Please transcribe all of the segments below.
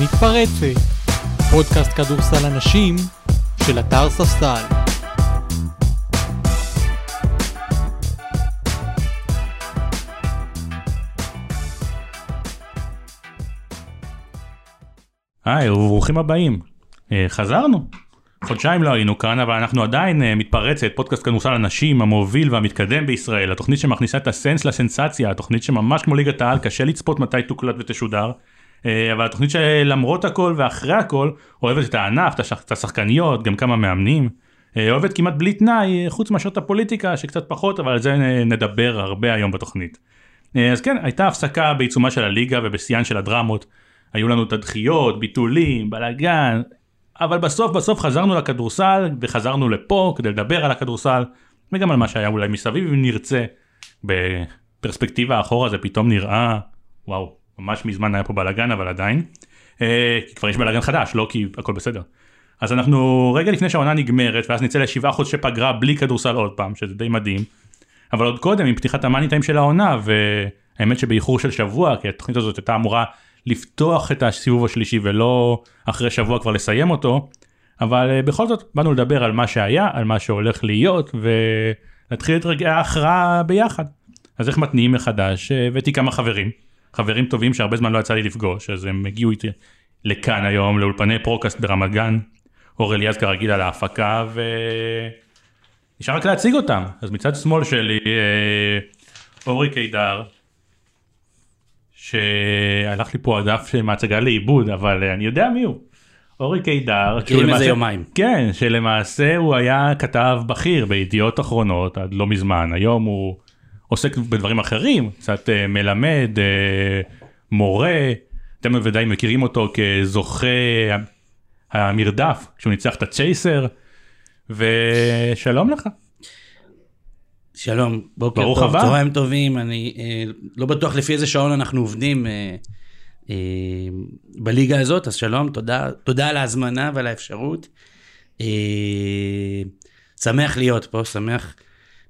מתפרצת, פודקאסט כדורסל הנשים של אתר ספסל. היי וברוכים הבאים. אה, חזרנו. חודשיים לא היינו כאן אבל אנחנו עדיין אה, מתפרצת פודקאסט כדורסל הנשים המוביל והמתקדם בישראל התוכנית שמכניסה את הסנס לסנסציה התוכנית שממש כמו ליגת העל קשה לצפות מתי תוקלט ותשודר. אה, אבל התוכנית שלמרות הכל ואחרי הכל אוהבת את הענף את השחקניות גם כמה מאמנים. אוהבת כמעט בלי תנאי חוץ מאשר את הפוליטיקה שקצת פחות אבל על זה נדבר הרבה היום בתוכנית. אז כן הייתה הפסקה בעיצומה של הליגה ובשיאן של הדרמות. היו לנו את הדחיות, ביטולים, בלאגן, אבל בסוף בסוף חזרנו לכדורסל וחזרנו לפה כדי לדבר על הכדורסל וגם על מה שהיה אולי מסביב אם נרצה. בפרספקטיבה אחורה זה פתאום נראה וואו ממש מזמן היה פה בלאגן אבל עדיין. אה, כבר יש בלאגן חדש לא כי הכל בסדר. אז אנחנו רגע לפני שהעונה נגמרת ואז נצא לשבעה חודשי פגרה בלי כדורסל עוד פעם שזה די מדהים. אבל עוד קודם עם פתיחת המאני טיים של העונה והאמת שבאיחור של שבוע כי התוכנית הזאת הייתה אמורה לפתוח את הסיבוב השלישי ולא אחרי שבוע כבר לסיים אותו. אבל אה, בכל זאת באנו לדבר על מה שהיה על מה שהולך להיות ולהתחיל את רגעי ההכרעה ביחד. אז איך מתניעים מחדש אה, הבאתי כמה חברים חברים טובים שהרבה זמן לא יצא לי לפגוש אז הם הגיעו איתי לכאן היום לאולפני פודקאסט ברמת גן. אור אליעז כרגיל על ההפקה ונשאר רק להציג אותם אז מצד שמאל שלי אה, אורי קידר שהלך לי פה הדף מהצגה לאיבוד אבל אני יודע מי הוא. אורי קידר. מכירים איזה יומיים. כן שלמעשה הוא היה כתב בכיר בידיעות אחרונות עד לא מזמן היום הוא עוסק בדברים אחרים קצת uh, מלמד uh, מורה אתם בוודאי מכירים אותו כזוכה המרדף כשהוא ניצח את הצ'ייסר ושלום לך. שלום, בוקר טוב, הבא. צהריים טובים, אני אה, לא בטוח לפי איזה שעון אנחנו עובדים אה, אה, בליגה הזאת, אז שלום, תודה, תודה על ההזמנה ועל האפשרות. אה, שמח להיות פה, שמח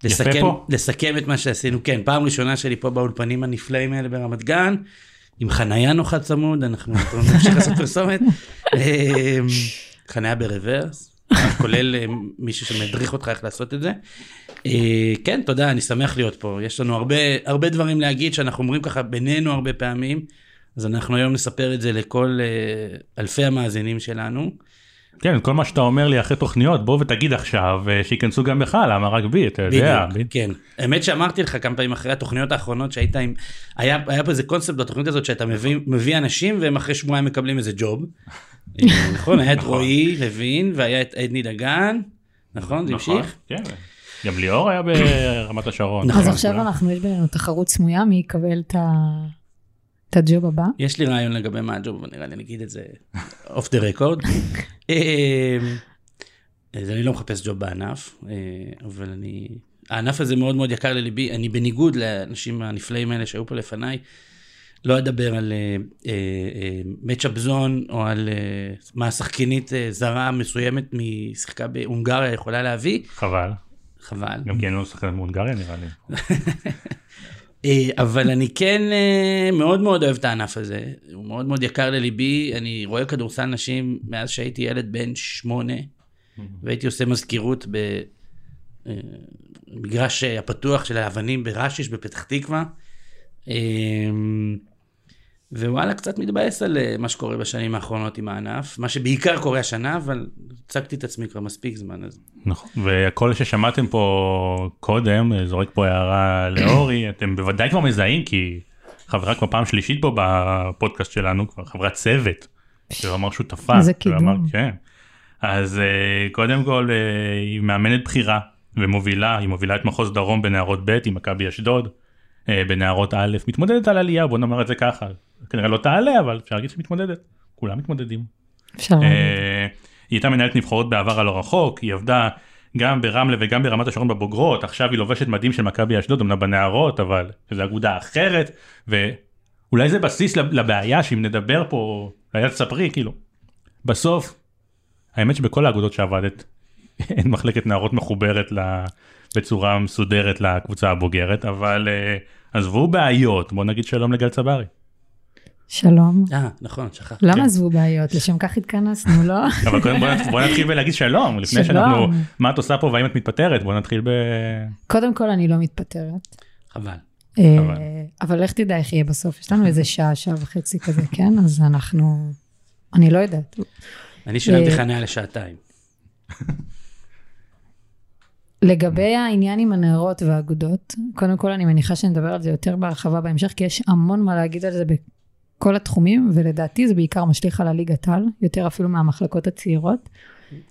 לסכם, פה. לסכם את מה שעשינו, כן, פעם ראשונה שלי פה באולפנים הנפלאים האלה ברמת גן, עם חנייה נוחה צמוד, אנחנו נמשיך לעשות פרסומת, אה, חנייה ברוורס. כולל אה, מישהו שמדריך אותך איך לעשות את זה. אה, כן, תודה, אני שמח להיות פה. יש לנו הרבה, הרבה דברים להגיד שאנחנו אומרים ככה בינינו הרבה פעמים, אז אנחנו היום נספר את זה לכל אה, אלפי המאזינים שלנו. כן, כל מה שאתה אומר לי אחרי תוכניות, בוא ותגיד עכשיו, שייכנסו גם בך, למה רק בי, אתה יודע. בדיוק, כן. האמת שאמרתי לך כמה פעמים אחרי התוכניות האחרונות שהיית עם, היה, היה פה איזה קונספט בתוכנית הזאת שאתה מביא, מביא אנשים והם אחרי שבועיים מקבלים איזה ג'וב. נכון, היה את נכון. רועי לוין והיה את עדני דגן, נכון? זה נכון, המשיך? כן. גם ליאור היה ברמת השרון. אז עכשיו אנחנו, יש בינינו תחרות סמויה, מי יקבל את הג'וב הבא? יש לי רעיון לגבי מה הג'וב, אבל נראה לי נגיד את זה אוף דה רקורד. אז אני לא מחפש ג'וב בענף, אה, אבל אני... הענף הזה מאוד מאוד יקר לליבי, אני בניגוד לאנשים הנפלאים האלה שהיו פה לפניי, לא אדבר על מצ'אפ זון או על uh, מה שחקנית uh, זרה מסוימת משיחקה בהונגריה יכולה להביא. חבל. חבל. גם כי אני לא משחק בהונגריה נראה לי. אבל אני כן uh, מאוד מאוד אוהב את הענף הזה, הוא מאוד מאוד יקר לליבי, אני רואה כדורסל נשים מאז שהייתי ילד בן שמונה, והייתי עושה מזכירות במגרש הפתוח של האבנים ברשיש בפתח תקווה. ווואלה, קצת מתבאס על אה, מה שקורה בשנים האחרונות עם הענף, מה שבעיקר קורה השנה, אבל הצגתי את עצמי כבר מספיק זמן. אז... נכון, וכל ששמעתם פה קודם, אה, זורק פה הערה לאורי, אתם בוודאי כבר מזהים, כי חברה כבר פעם שלישית פה בפודקאסט שלנו, כבר חברת צוות, שלא אמר שותפה. איזה קידום. כן. אז אה, קודם כל, היא מאמנת בכירה ומובילה, היא מובילה את מחוז דרום בנערות ב' עם מכבי אשדוד. בנערות א', מתמודדת על עלייה, בוא נאמר את זה ככה, כנראה לא תעלה אבל אפשר להגיד שמתמודדת כולם מתמודדים. אפשר להגיד. אה, היא הייתה מנהלת נבחרות בעבר הלא רחוק היא עבדה גם ברמלה וגם ברמת השרון בבוגרות עכשיו היא לובשת מדים של מכבי אשדוד אמנם בנערות אבל זו אגודה אחרת ואולי זה בסיס לבעיה שאם נדבר פה היה תספרי כאילו בסוף האמת שבכל האגודות שעבדת אין מחלקת נערות מחוברת ל... בצורה מסודרת לקבוצה הבוגרת אבל uh, עזבו בעיות בוא נגיד שלום לגל צברי. שלום. אה, נכון, שכחתי. למה עזבו בעיות? לשם כך התכנסנו, לא? אבל קודם בוא נתחיל בלהגיד שלום, לפני שאנחנו, מה את עושה פה והאם את מתפטרת? בוא נתחיל ב... קודם כל, אני לא מתפטרת. חבל. אבל לך תדע איך יהיה בסוף, יש לנו איזה שעה, שעה וחצי כזה, כן? אז אנחנו, אני לא יודעת. אני שילמתי חניה לשעתיים. לגבי העניין עם הנערות והאגודות, קודם כל אני מניחה שנדבר על זה יותר בהרחבה בהמשך, כי יש המון מה להגיד על זה בכל התחומים, ולדעתי זה בעיקר משליך על הליגת העל, יותר אפילו מהמחלקות הצעירות.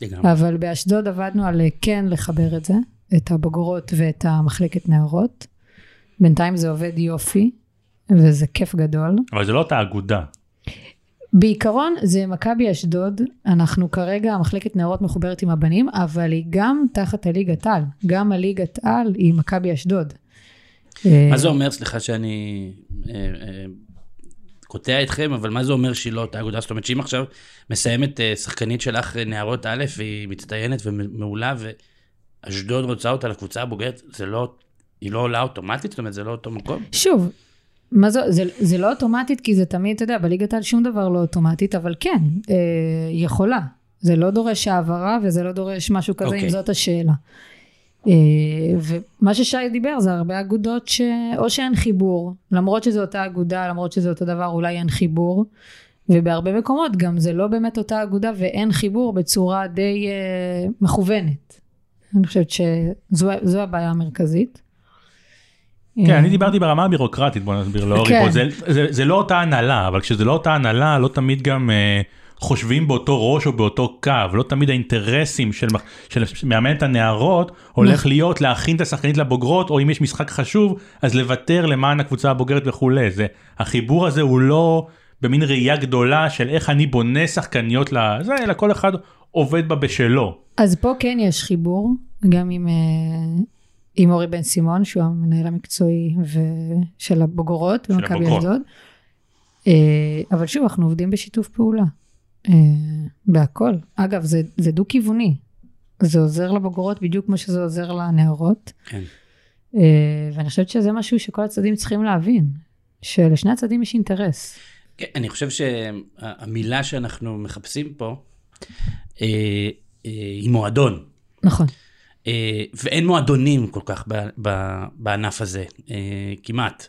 לגמרי. אבל באשדוד עבדנו על כן לחבר את זה, את הבוגרות ואת המחלקת נערות. בינתיים זה עובד יופי, וזה כיף גדול. אבל זה לא אותה אגודה. בעיקרון זה מכבי אשדוד, אנחנו כרגע, המחלקת נערות מחוברת עם הבנים, אבל היא גם תחת הליגת על, גם הליגת על היא מכבי אשדוד. מה זה אומר, סליחה שאני אה, אה, קוטע אתכם, אבל מה זה אומר שהיא לא אותה אגודה? זאת אומרת שאם עכשיו מסיימת אה, שחקנית שלך נערות א', והיא מצטיינת ומעולה, ואשדוד רוצה אותה לקבוצה הבוגרת, זה לא, היא לא עולה אוטומטית? זאת אומרת, זה לא אותו מקום? שוב, מה זה, זה, זה לא אוטומטית, כי זה תמיד, אתה יודע, בליגת העל שום דבר לא אוטומטית, אבל כן, אה, יכולה. זה לא דורש העברה וזה לא דורש משהו כזה, okay. אם אוקיי. זאת השאלה. אה, ומה ששי דיבר זה הרבה אגודות שאו שאין חיבור, למרות שזו אותה אגודה, למרות שזה אותו דבר, אולי אין חיבור. ובהרבה מקומות גם זה לא באמת אותה אגודה ואין חיבור בצורה די אה, מכוונת. אני חושבת שזו הבעיה המרכזית. כן, אני דיברתי ברמה הבירוקרטית, בוא נסביר לאורי כן. זה לא אותה הנהלה, אבל כשזה לא אותה הנהלה, לא תמיד גם אה, חושבים באותו ראש או באותו קו, לא תמיד האינטרסים של מאמנת הנערות הולך נכון. להיות להכין את השחקנית לבוגרות, או אם יש משחק חשוב, אז לוותר למען הקבוצה הבוגרת וכולי. החיבור הזה הוא לא במין ראייה גדולה של איך אני בונה שחקניות לזה, אלא כל אחד עובד בה בשלו. אז פה כן יש חיבור, גם עם... עם אורי בן סימון, שהוא המנהל המקצועי של הבוגרות במכבי אשדוד. אה, אבל שוב, אנחנו עובדים בשיתוף פעולה. אה, בהכל. אגב, זה, זה דו-כיווני. זה עוזר לבוגרות בדיוק כמו שזה עוזר לנערות. כן. אה, ואני חושבת שזה משהו שכל הצדדים צריכים להבין, שלשני הצדדים יש אינטרס. כן, אני חושב שהמילה שאנחנו מחפשים פה היא מועדון. נכון. אה, ואין מועדונים כל כך בענף הזה, אה, כמעט.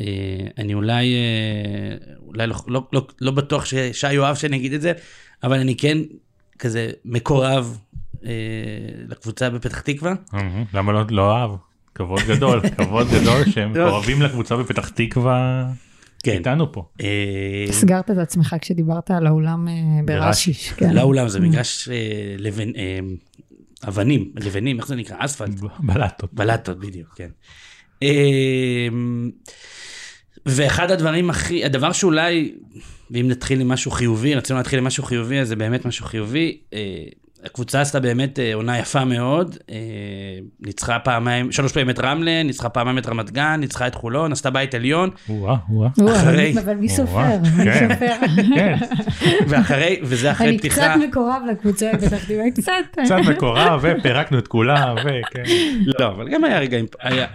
אה, אני אולי, אולי לא, לא, לא, לא בטוח ששי יאהב שאני אגיד את זה, אבל אני כן כזה מקורב לקבוצה בפתח תקווה. למה לא, לא אהב? כבוד גדול, כבוד גדול שהם מקורבים לקבוצה בפתח תקווה. כן. איתנו פה. סגרת את עצמך כשדיברת על האולם ברשיש. כן. לא האולם, זה מגרש לבן, אבנים, לבנים, איך זה נקרא? אספלט. בלטות. בלטות, בדיוק, כן. אמ, ואחד הדברים הכי, הדבר שאולי, ואם נתחיל עם משהו חיובי, רצינו להתחיל עם משהו חיובי, אז זה באמת משהו חיובי. הקבוצה עשתה באמת אה, עונה יפה מאוד, אה, ניצחה פעמיים, שלוש פעמים את רמלה, ניצחה פעמיים את רמת גן, ניצחה את חולון, עשתה בית עליון. וואה, וואה. אחרי... אבל מי סופר? מי כן, סופר? כן. ואחרי, וזה אחרי פתיחה. אני קצת מקורב לקבוצה בפתח תקווה, קצת. קצת מקורב, ופירקנו את כולם, וכן. לא, אבל גם היה רגעים,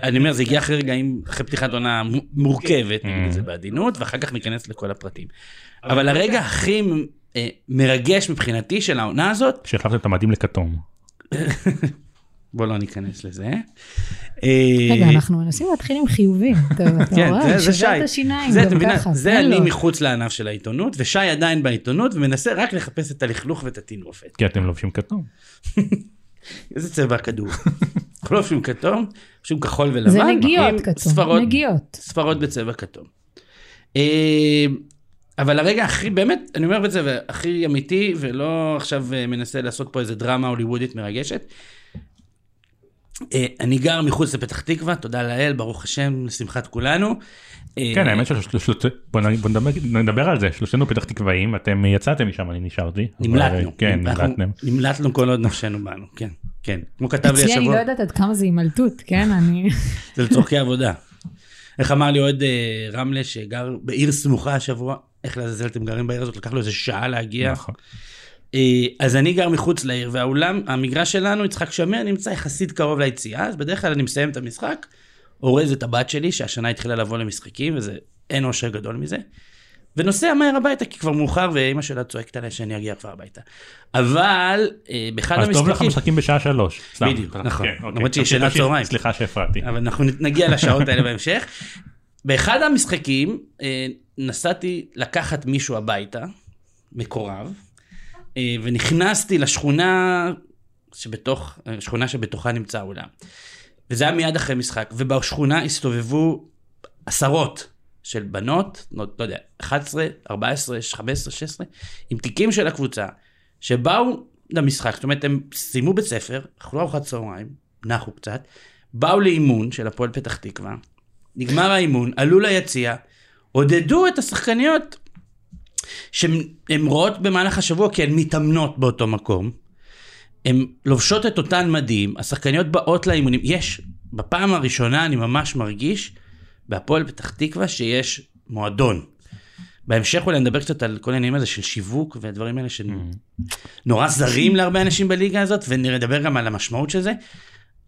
אני אומר, זה הגיע אחרי רגעים, אחרי פתיחת עונה מורכבת, נגיד את זה בעדינות, ואחר כך ניכנס לכל הפרטים. אבל הרגע הכי... אה, מרגש מבחינתי של העונה הזאת. שהחלפת את המדים לכתום. בוא לא ניכנס לזה. רגע, אה, אנחנו מנסים להתחיל עם חיובים. כן, זה שי. את השיניים גם ככה. זה אני מחוץ לענף של העיתונות, ושי עדיין בעיתונות, ומנסה רק לחפש את הלכלוך ואת הטינופת. כי אתם לובשים כתום. איזה צבע הכדור? אנחנו לובשים כתום, לובשים כחול ולבן. זה נגיעות כתום, נגיעות. ספרות בצבע כתום. אבל הרגע הכי, באמת, אני אומר את זה, הכי אמיתי, ולא עכשיו אה, מנסה לעשות פה איזה דרמה הוליוודית מרגשת. אה, אני גר מחוץ לפתח תקווה, תודה לאל, ברוך השם, לשמחת כולנו. אה, כן, האמת שבוא נדבר על זה, שלושתנו פתח תקוואים, אתם יצאתם משם, אני נשארתי. נמלטנו. כן, נמלטנו. נמלטנו כל עוד נפשנו בנו, כן, כן. כמו כתב לי השבוע. אצלי אני לא יודעת עד כמה זה הימלטות, כן, אני... זה לצורכי עבודה. איך אמר לי אוהד רמלה שגר בעיר סמוכה השבוע, איך לעזאזל אתם גרים בעיר הזאת, לקח לו איזה שעה להגיע. נכון. אה, אז אני גר מחוץ לעיר, והאולם, המגרש שלנו, יצחק שמיר, נמצא יחסית קרוב ליציאה, אז בדרך כלל אני מסיים את המשחק, אורז את הבת שלי, שהשנה התחילה לבוא למשחקים, וזה, אין אושר גדול מזה. ונוסע מהר הביתה כי כבר מאוחר ואימא שלה צועקת עליה שאני אגיע כבר הביתה. אבל אה, באחד אז המשחקים... טוב לך משחקים בשעה שלוש. בדיוק, נכון. כן, אוקיי. למרות שהיא שנת צהריים. סליחה שהפרעתי. אבל אנחנו נגיע לשעות האלה בהמשך. באחד המשחקים אה, נסעתי לקחת מישהו הביתה, מקורב, אה, ונכנסתי לשכונה שבתוך, שכונה שבתוכה נמצא האולם. וזה היה מיד אחרי משחק, ובשכונה הסתובבו עשרות של בנות, לא, לא יודע, 11, 14, 15, 16, עם תיקים של הקבוצה, שבאו למשחק, זאת אומרת, הם סיימו בית ספר, אכלו ארוחת צהריים, נחו קצת, באו לאימון של הפועל פתח תקווה, נגמר האימון, עלו ליציע, עודדו את השחקניות שהן רואות במהלך השבוע כי הן מתאמנות באותו מקום. הן לובשות את אותן מדים, השחקניות באות לאימונים. יש, בפעם הראשונה אני ממש מרגיש בהפועל פתח תקווה שיש מועדון. בהמשך אולי נדבר קצת על כל העניינים הזה של שיווק והדברים האלה שנורא זרים להרבה אנשים בליגה הזאת, ונדבר גם על המשמעות של זה,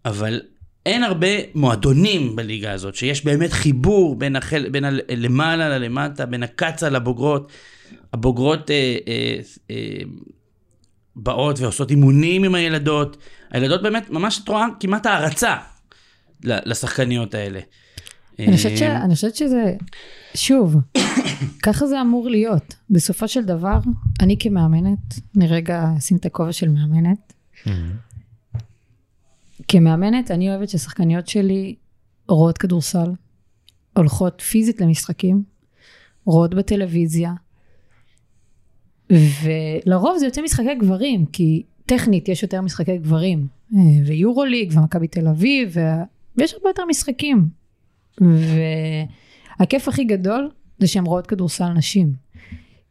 אבל אין הרבה מועדונים בליגה הזאת, שיש באמת חיבור בין, החל, בין הלמעלה ללמטה, בין הקצה לבוגרות. הבוגרות אה, אה, אה, באות ועושות אימונים עם הילדות. הילדות באמת, ממש את רואה כמעט הערצה לשחקניות האלה. אני חושבת, ש... אה, אני חושבת שזה, שוב, ככה זה אמור להיות. בסופו של דבר, אני כמאמנת, אני רגע אשים את הכובע של מאמנת. כמאמנת, אני אוהבת ששחקניות שלי רואות כדורסל, הולכות פיזית למשחקים, רואות בטלוויזיה, ולרוב זה יוצא משחקי גברים, כי טכנית יש יותר משחקי גברים, אה, ויורו ליג ומכבי תל אביב, ויש הרבה יותר משחקים. והכיף הכי גדול זה שהן רואות כדורסל נשים.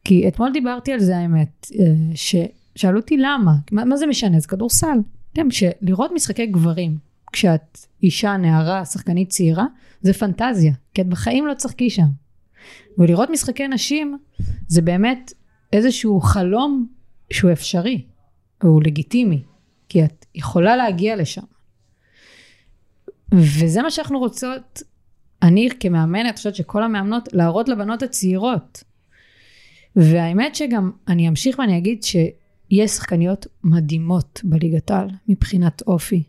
כי אתמול דיברתי על זה האמת, אה, ששאלו אותי למה, מה, מה זה משנה, זה כדורסל. אתם, שלראות משחקי גברים, כשאת אישה, נערה, שחקנית צעירה, זה פנטזיה, כי את בחיים לא תשחקי שם. ולראות משחקי נשים, זה באמת איזשהו חלום שהוא אפשרי, והוא לגיטימי, כי את יכולה להגיע לשם. וזה מה שאנחנו רוצות אני כמאמנת חושבת שכל המאמנות להראות לבנות הצעירות. והאמת שגם אני אמשיך ואני אגיד שיש שחקניות מדהימות בליגת העל מבחינת אופי.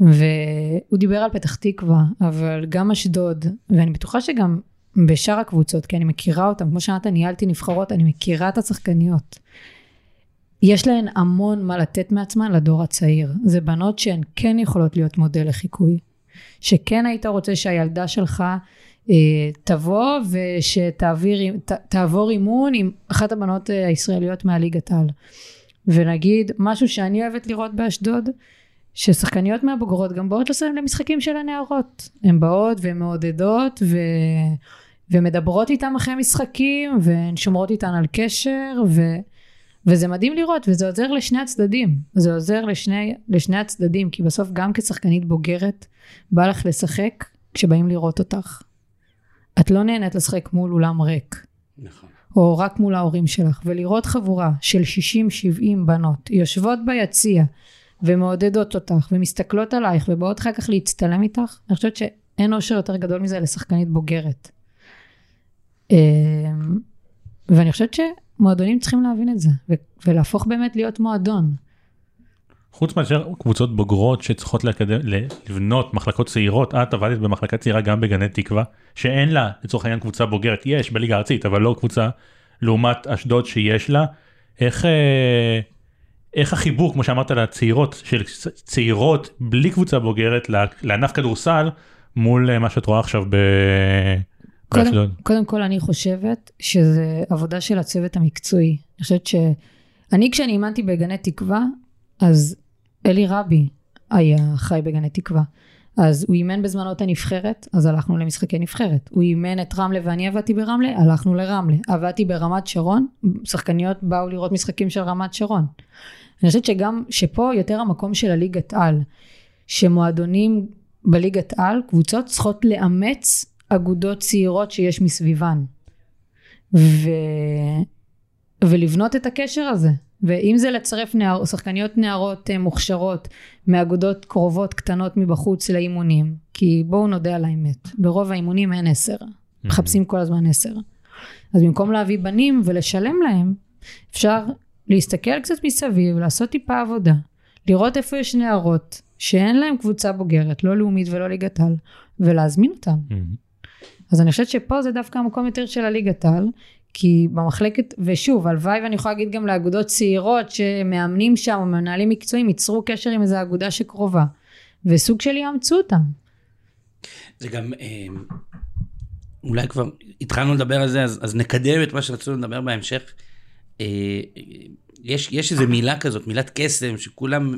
והוא דיבר על פתח תקווה, אבל גם אשדוד, ואני בטוחה שגם בשאר הקבוצות, כי אני מכירה אותם, כמו שאמרת, ניהלתי נבחרות, אני מכירה את השחקניות. יש להן המון מה לתת מעצמן לדור הצעיר. זה בנות שהן כן יכולות להיות מודל לחיקוי. שכן היית רוצה שהילדה שלך תבוא ושתעבור אימון עם אחת הבנות אה, הישראליות מהליגת העל. ונגיד משהו שאני אוהבת לראות באשדוד, ששחקניות מהבוגרות גם באות למשחקים של הנערות. הן באות והן מעודדות ו... ומדברות איתם אחרי משחקים והן שומרות איתן על קשר ו... וזה מדהים לראות וזה עוזר לשני הצדדים זה עוזר לשני, לשני הצדדים כי בסוף גם כשחקנית בוגרת בא לך לשחק כשבאים לראות אותך. את לא נהנית לשחק מול אולם ריק. נכון. או רק מול ההורים שלך ולראות חבורה של 60-70 בנות יושבות ביציע ומעודדות אותך ומסתכלות עלייך ובאות אחר כך להצטלם איתך אני חושבת שאין אושר יותר גדול מזה לשחקנית בוגרת. אמ, ואני חושבת מועדונים צריכים להבין את זה, ולהפוך באמת להיות מועדון. חוץ מאשר קבוצות בוגרות שצריכות לקדם, לבנות מחלקות צעירות, את עבדת במחלקה צעירה גם בגני תקווה, שאין לה לצורך העניין קבוצה בוגרת, יש בליגה הארצית, אבל לא קבוצה לעומת אשדוד שיש לה. איך, אה, איך החיבור, כמו שאמרת, לצעירות, של צעירות בלי קבוצה בוגרת לענף כדורסל, מול אה, מה שאת רואה עכשיו ב... קודם, קודם כל אני חושבת שזה עבודה של הצוות המקצועי. אני חושבת שאני כשאני אימנתי בגני תקווה, אז אלי רבי היה חי בגני תקווה. אז הוא אימן בזמנו את הנבחרת, אז הלכנו למשחקי נבחרת. הוא אימן את רמלה ואני עבדתי ברמלה, הלכנו לרמלה. עבדתי ברמת שרון, שחקניות באו לראות משחקים של רמת שרון. אני חושבת שגם, שפה יותר המקום של הליגת על, שמועדונים בליגת על, קבוצות צריכות לאמץ אגודות צעירות שיש מסביבן. ו... ולבנות את הקשר הזה. ואם זה לצרף נער, שחקניות נערות אה, מוכשרות מאגודות קרובות קטנות מבחוץ לאימונים, כי בואו נודה על האמת, ברוב האימונים אין עשר, מחפשים כל הזמן עשר. אז במקום להביא בנים ולשלם להם, אפשר להסתכל קצת מסביב, לעשות טיפה עבודה, לראות איפה יש נערות שאין להם קבוצה בוגרת, לא לאומית ולא ליגת על, ולהזמין אותם. אז אני חושבת שפה זה דווקא המקום יותר של הליגת על, כי במחלקת, ושוב, הלוואי ואני יכולה להגיד גם לאגודות צעירות שמאמנים שם מנהלים מקצועיים, ייצרו קשר עם איזו אגודה שקרובה, וסוג של יאמצו אותם. זה גם, אה, אולי כבר התחלנו לדבר על זה, אז, אז נקדם את מה שרצינו לדבר בהמשך. אה, יש, יש איזו מילה כזאת, מילת קסם, שכולם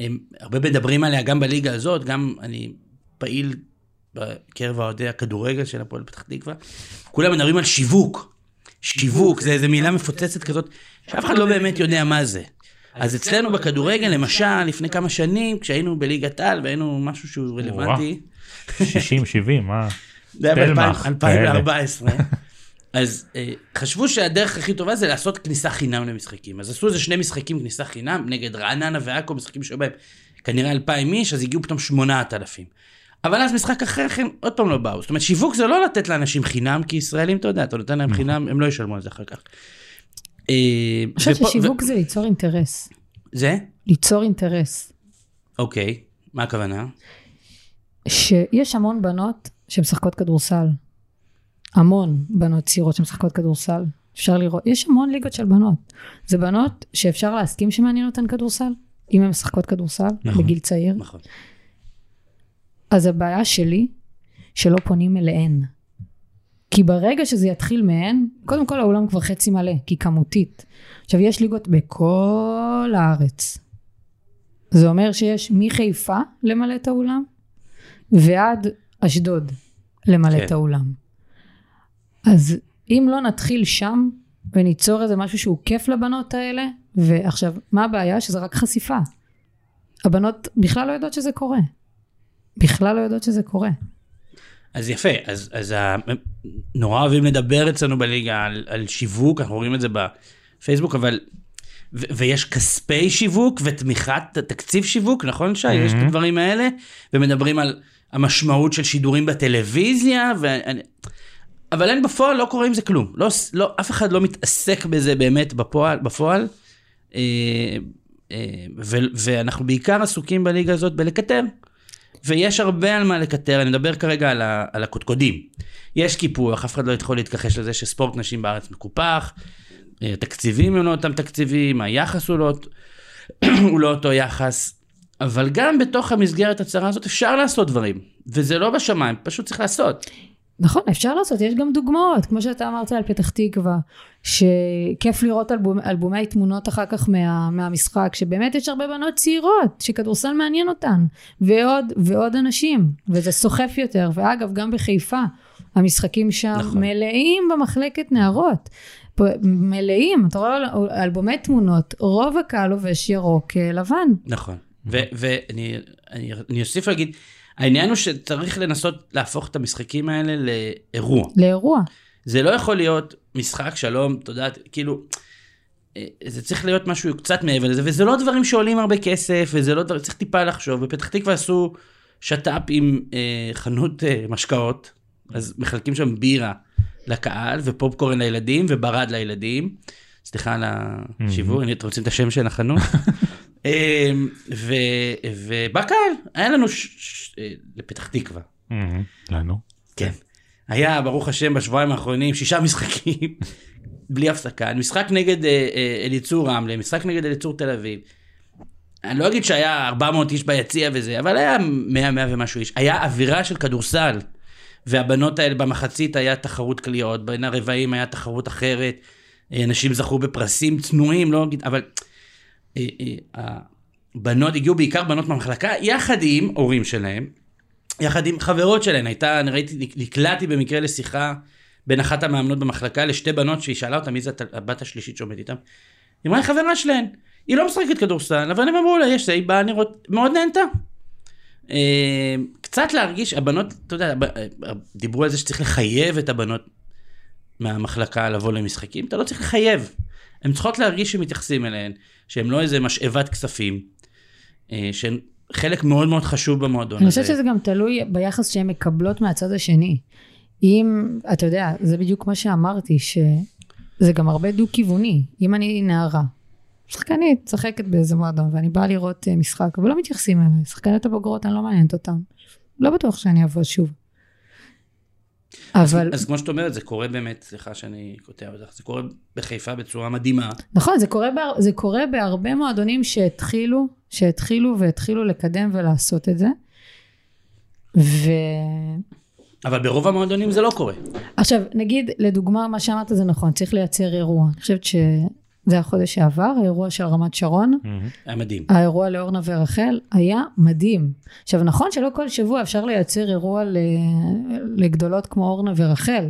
הם הרבה מדברים עליה גם בליגה הזאת, גם אני פעיל בקרב אוהדי הכדורגל של הפועל פתח תקווה. כולם מדברים על שיווק. שיווק, זה איזו מילה מפוצצת כזאת, שאף אחד לא באמת יודע מה זה. אז אצלנו בכדורגל, למשל, לפני כמה שנים, כשהיינו בליגת על והיינו משהו שהוא רלוונטי. 60, 70, מה? זה היה ב-2014. אז אה, חשבו שהדרך הכי טובה זה לעשות כניסה חינם למשחקים. אז עשו איזה שני משחקים כניסה חינם, נגד רעננה ועכו, משחקים שהיו בהם כנראה אלפיים איש, אז הגיעו פתאום שמונת אלפים. אבל אז משחק אחר כן עוד פעם לא באו. זאת אומרת, שיווק זה לא לתת לאנשים חינם, כי ישראלים, אתה יודע, אתה נותן להם נכון. חינם, הם לא ישלמו על זה אחר כך. אה, אני חושבת ששיווק זה ליצור אינטרס. זה? ליצור אינטרס. אוקיי, מה הכוונה? שיש המון בנות שמשחקות כדורסל. המון בנות צעירות שמשחקות כדורסל. אפשר לראות, יש המון ליגות של בנות. זה בנות שאפשר להסכים שמעניין אותן כדורסל, אם הן משחקות כדורסל, נכון, בגיל צעיר. נכון. אז הבעיה שלי, שלא פונים אליהן. כי ברגע שזה יתחיל מהן, קודם כל האולם כבר חצי מלא, כי כמותית. עכשיו, יש ליגות בכל הארץ. זה אומר שיש מחיפה למלא את האולם, ועד אשדוד למלא כן. את האולם. אז אם לא נתחיל שם, וניצור איזה משהו שהוא כיף לבנות האלה, ועכשיו, מה הבעיה? שזה רק חשיפה. הבנות בכלל לא יודעות שזה קורה. בכלל לא יודעות שזה קורה. אז יפה, אז, אז ה... נורא אוהבים לדבר אצלנו בליגה על, על שיווק, אנחנו רואים את זה בפייסבוק, אבל... ו- ויש כספי שיווק ותמיכת תקציב שיווק, נכון שי? Mm-hmm. יש את הדברים האלה, ומדברים על המשמעות של שידורים בטלוויזיה, ואני... אבל אין בפועל, לא קורה עם זה כלום. לא, לא, אף אחד לא מתעסק בזה באמת בפועל. בפועל. אה, אה, ו, ואנחנו בעיקר עסוקים בליגה הזאת בלקטר. ויש הרבה על מה לקטר, אני מדבר כרגע על, ה, על הקודקודים. יש קיפוח, אף אחד לא יכול להתכחש לזה שספורט נשים בארץ מקופח, התקציבים אה, הם לא אותם תקציבים, היחס הוא לא, הוא לא אותו יחס, אבל גם בתוך המסגרת הצרה הזאת אפשר לעשות דברים, וזה לא בשמיים, פשוט צריך לעשות. נכון, אפשר לעשות, יש גם דוגמאות, כמו שאתה אמרת על פתח תקווה, שכיף לראות אלבומ, אלבומי תמונות אחר כך מה, מהמשחק, שבאמת יש הרבה בנות צעירות, שכדורסל מעניין אותן, ועוד, ועוד אנשים, וזה סוחף יותר, ואגב, גם בחיפה, המשחקים שם נכון. מלאים במחלקת נערות. מלאים, אתה רואה אלבומי תמונות, רוב הקהל לובש ירוק אה, לבן. נכון, ואני אוסיף להגיד, העניין הוא שצריך לנסות להפוך את המשחקים האלה לאירוע. לאירוע. זה לא יכול להיות משחק שלום, אתה יודע, כאילו, אה, זה צריך להיות משהו קצת מעבר לזה, וזה לא דברים שעולים הרבה כסף, וזה לא דברים, צריך טיפה לחשוב. בפתח תקווה עשו שת"פ עם אה, חנות אה, משקאות, אז מחלקים שם בירה לקהל, ופופקורן לילדים, וברד לילדים. סליחה על השיוור, mm-hmm. אתם רוצים את השם של החנות? אמ, ובקהל, היה לנו אה, לפתח תקווה. לנו. כן. היה, ברוך השם, בשבועיים האחרונים, שישה משחקים, בלי הפסקה. משחק נגד אה, אה, אליצור רמלה, משחק נגד אליצור תל אביב. אני לא אגיד שהיה 400 איש ביציע וזה, אבל היה 100, 100 ומשהו איש. היה אווירה של כדורסל. והבנות האלה במחצית היה תחרות קליעות, בין הרבעים היה תחרות אחרת. אנשים זכו בפרסים צנועים, לא אגיד, אבל הבנות הגיעו בעיקר בנות מהמחלקה, יחד עם הורים שלהם, יחד עם חברות שלהן. הייתה, אני ראיתי, נקלעתי במקרה לשיחה בין אחת המאמנות במחלקה לשתי בנות שהיא שאלה אותה מי זאת הבת השלישית שעומדת איתם. היא אמרה, חברה שלהן, היא לא משחקת כדורסל, אבל הם אמרו לה, יש זה, היא באה נראות, מאוד נהנתה. אה, קצת להרגיש, הבנות, אתה יודע, דיברו על זה שצריך לחייב את הבנות מהמחלקה לבוא למשחקים, אתה לא צריך לחייב. הן צריכות להרגיש שמתייחסים אליהן, שהן לא איזה משאבת כספים, אה, שהן חלק מאוד מאוד חשוב במועדון הזה. אני חושבת שזה גם תלוי ביחס שהן מקבלות מהצד השני. אם, אתה יודע, זה בדיוק מה שאמרתי, שזה גם הרבה דו-כיווני. אם אני נערה, שחקנית, משחקת באיזה מועדון, ואני באה לראות אה, משחק, ולא מתייחסים אליי, שחקניות הבוגרות, אני לא מעניינת אותן. לא בטוח שאני אבוא שוב. אבל... אז, אז כמו שאת אומרת, זה קורה באמת, סליחה שאני קוטע אותך, זה קורה בחיפה בצורה מדהימה. נכון, זה קורה, בה, זה קורה בהרבה מועדונים שהתחילו, שהתחילו והתחילו לקדם ולעשות את זה. ו... אבל ברוב המועדונים זה לא קורה. עכשיו, נגיד, לדוגמה, מה שאמרת זה נכון, צריך לייצר אירוע. אני חושבת שזה החודש שעבר, האירוע של רמת שרון. היה מדהים. האירוע לאורנה ורחל היה מדהים. עכשיו, נכון שלא כל שבוע אפשר לייצר אירוע לגדולות כמו אורנה ורחל,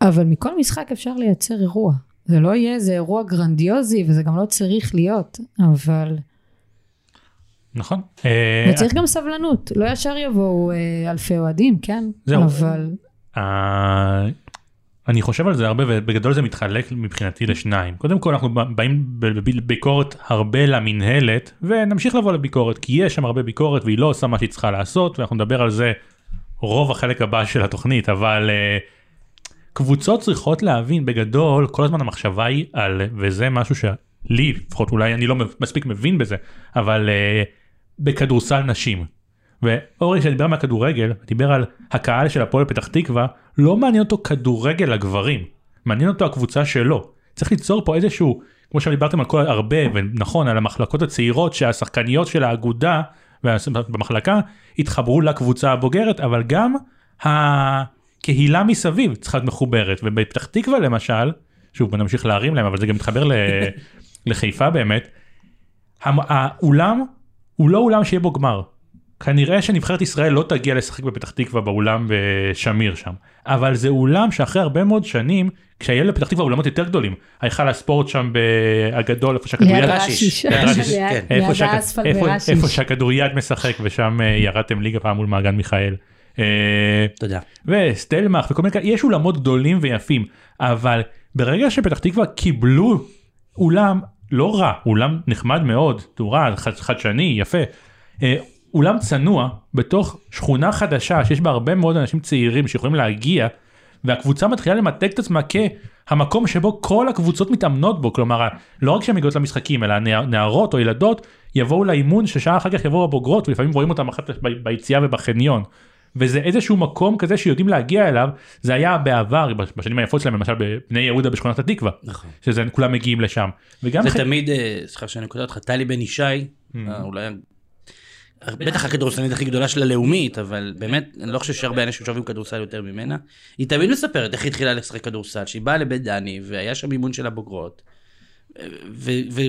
אבל מכל משחק אפשר לייצר אירוע. זה לא יהיה איזה אירוע גרנדיוזי, וזה גם לא צריך להיות, אבל... נכון. וצריך אה, גם סבלנות, לא ישר יבואו אה, אלפי אוהדים, כן? זהו. אבל... אני חושב על זה הרבה ובגדול זה מתחלק מבחינתי לשניים. קודם כל אנחנו באים בביקורת הרבה למינהלת ונמשיך לבוא לביקורת כי יש שם הרבה ביקורת והיא לא עושה מה שהיא צריכה לעשות ואנחנו נדבר על זה רוב החלק הבא של התוכנית אבל uh, קבוצות צריכות להבין בגדול כל הזמן המחשבה היא על וזה משהו שלי לפחות אולי אני לא מספיק מבין בזה אבל uh, בכדורסל נשים. ואורי שדיבר מהכדורגל דיבר על הקהל של הפועל פתח תקווה לא מעניין אותו כדורגל לגברים מעניין אותו הקבוצה שלו צריך ליצור פה איזשהו כמו שדיברתם על כל הרבה ונכון על המחלקות הצעירות שהשחקניות של האגודה במחלקה התחברו לקבוצה הבוגרת אבל גם הקהילה מסביב צריכה להיות מחוברת ובפתח תקווה למשל שוב נמשיך להרים להם אבל זה גם מתחבר לחיפה באמת האולם הוא לא אולם שיהיה בו גמר. כנראה שנבחרת ישראל לא תגיע לשחק בפתח תקווה באולם בשמיר שם אבל זה אולם שאחרי הרבה מאוד שנים כשהיה לפתח תקווה אולמות יותר גדולים היכל הספורט שם הגדול איפה שהכדוריד כן. איפה שהכדוריד משחק ושם אה, ירדתם ליגה פעם מול מעגן מיכאל. אה, תודה. וסטלמך וכל מיני כאלה יש אולמות גדולים ויפים אבל ברגע שפתח תקווה קיבלו אולם לא רע, אולם נחמד מאוד, תאורה, חדשני, יפה. אה, אולם צנוע בתוך שכונה חדשה שיש בה הרבה מאוד אנשים צעירים שיכולים להגיע והקבוצה מתחילה למתג את עצמה כהמקום שבו כל הקבוצות מתאמנות בו כלומר לא רק שהן מגיעות למשחקים אלא נערות או ילדות יבואו לאימון ששעה אחר כך יבואו הבוגרות ולפעמים רואים אותם אחת ביציאה ובחניון. וזה איזשהו מקום כזה שיודעים להגיע אליו זה היה בעבר בשנים היפות שלהם למשל בבני יהודה בשכונת התקווה נכון שזה כולם מגיעים לשם. וגם זה ח... תמיד אה, סליחה שאני קוטע אותך טלי בן ישי mm-hmm. אולי בטח הכדורסלנית הכי גדולה של הלאומית, אבל באמת, אני לא חושב שהרבה אנשים שאוהבים כדורסל יותר ממנה. היא תמיד מספרת איך היא התחילה לשחק כדורסל, שהיא באה לבית דני, והיה שם אימון של הבוגרות,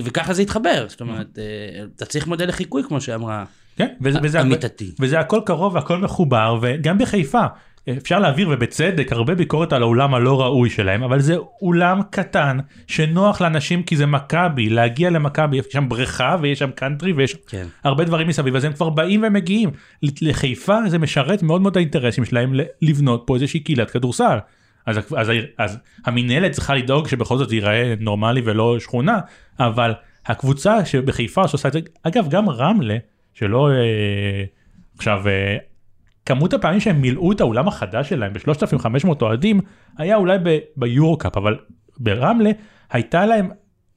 וככה זה התחבר, זאת אומרת, אה, אתה צריך מודל לחיקוי, כמו שאמרה כן, וזה, וזה, אמיתתי. וזה הכל קרוב והכל מחובר, וגם בחיפה. אפשר להעביר ובצדק הרבה ביקורת על האולם הלא ראוי שלהם אבל זה אולם קטן שנוח לאנשים כי זה מכבי להגיע למכבי יש שם בריכה ויש שם קאנטרי ויש כן. הרבה דברים מסביב אז הם כבר באים ומגיעים לחיפה זה משרת מאוד מאוד האינטרסים שלהם לבנות פה איזושהי קהילת כדורסל. אז, אז, אז המינהלת צריכה לדאוג שבכל זאת ייראה נורמלי ולא שכונה אבל הקבוצה שבחיפה שעושה את זה אגב גם רמלה שלא אה, עכשיו אה, כמות הפעמים שהם מילאו את האולם החדש שלהם ב-3500 אוהדים היה אולי קאפ אבל ברמלה הייתה להם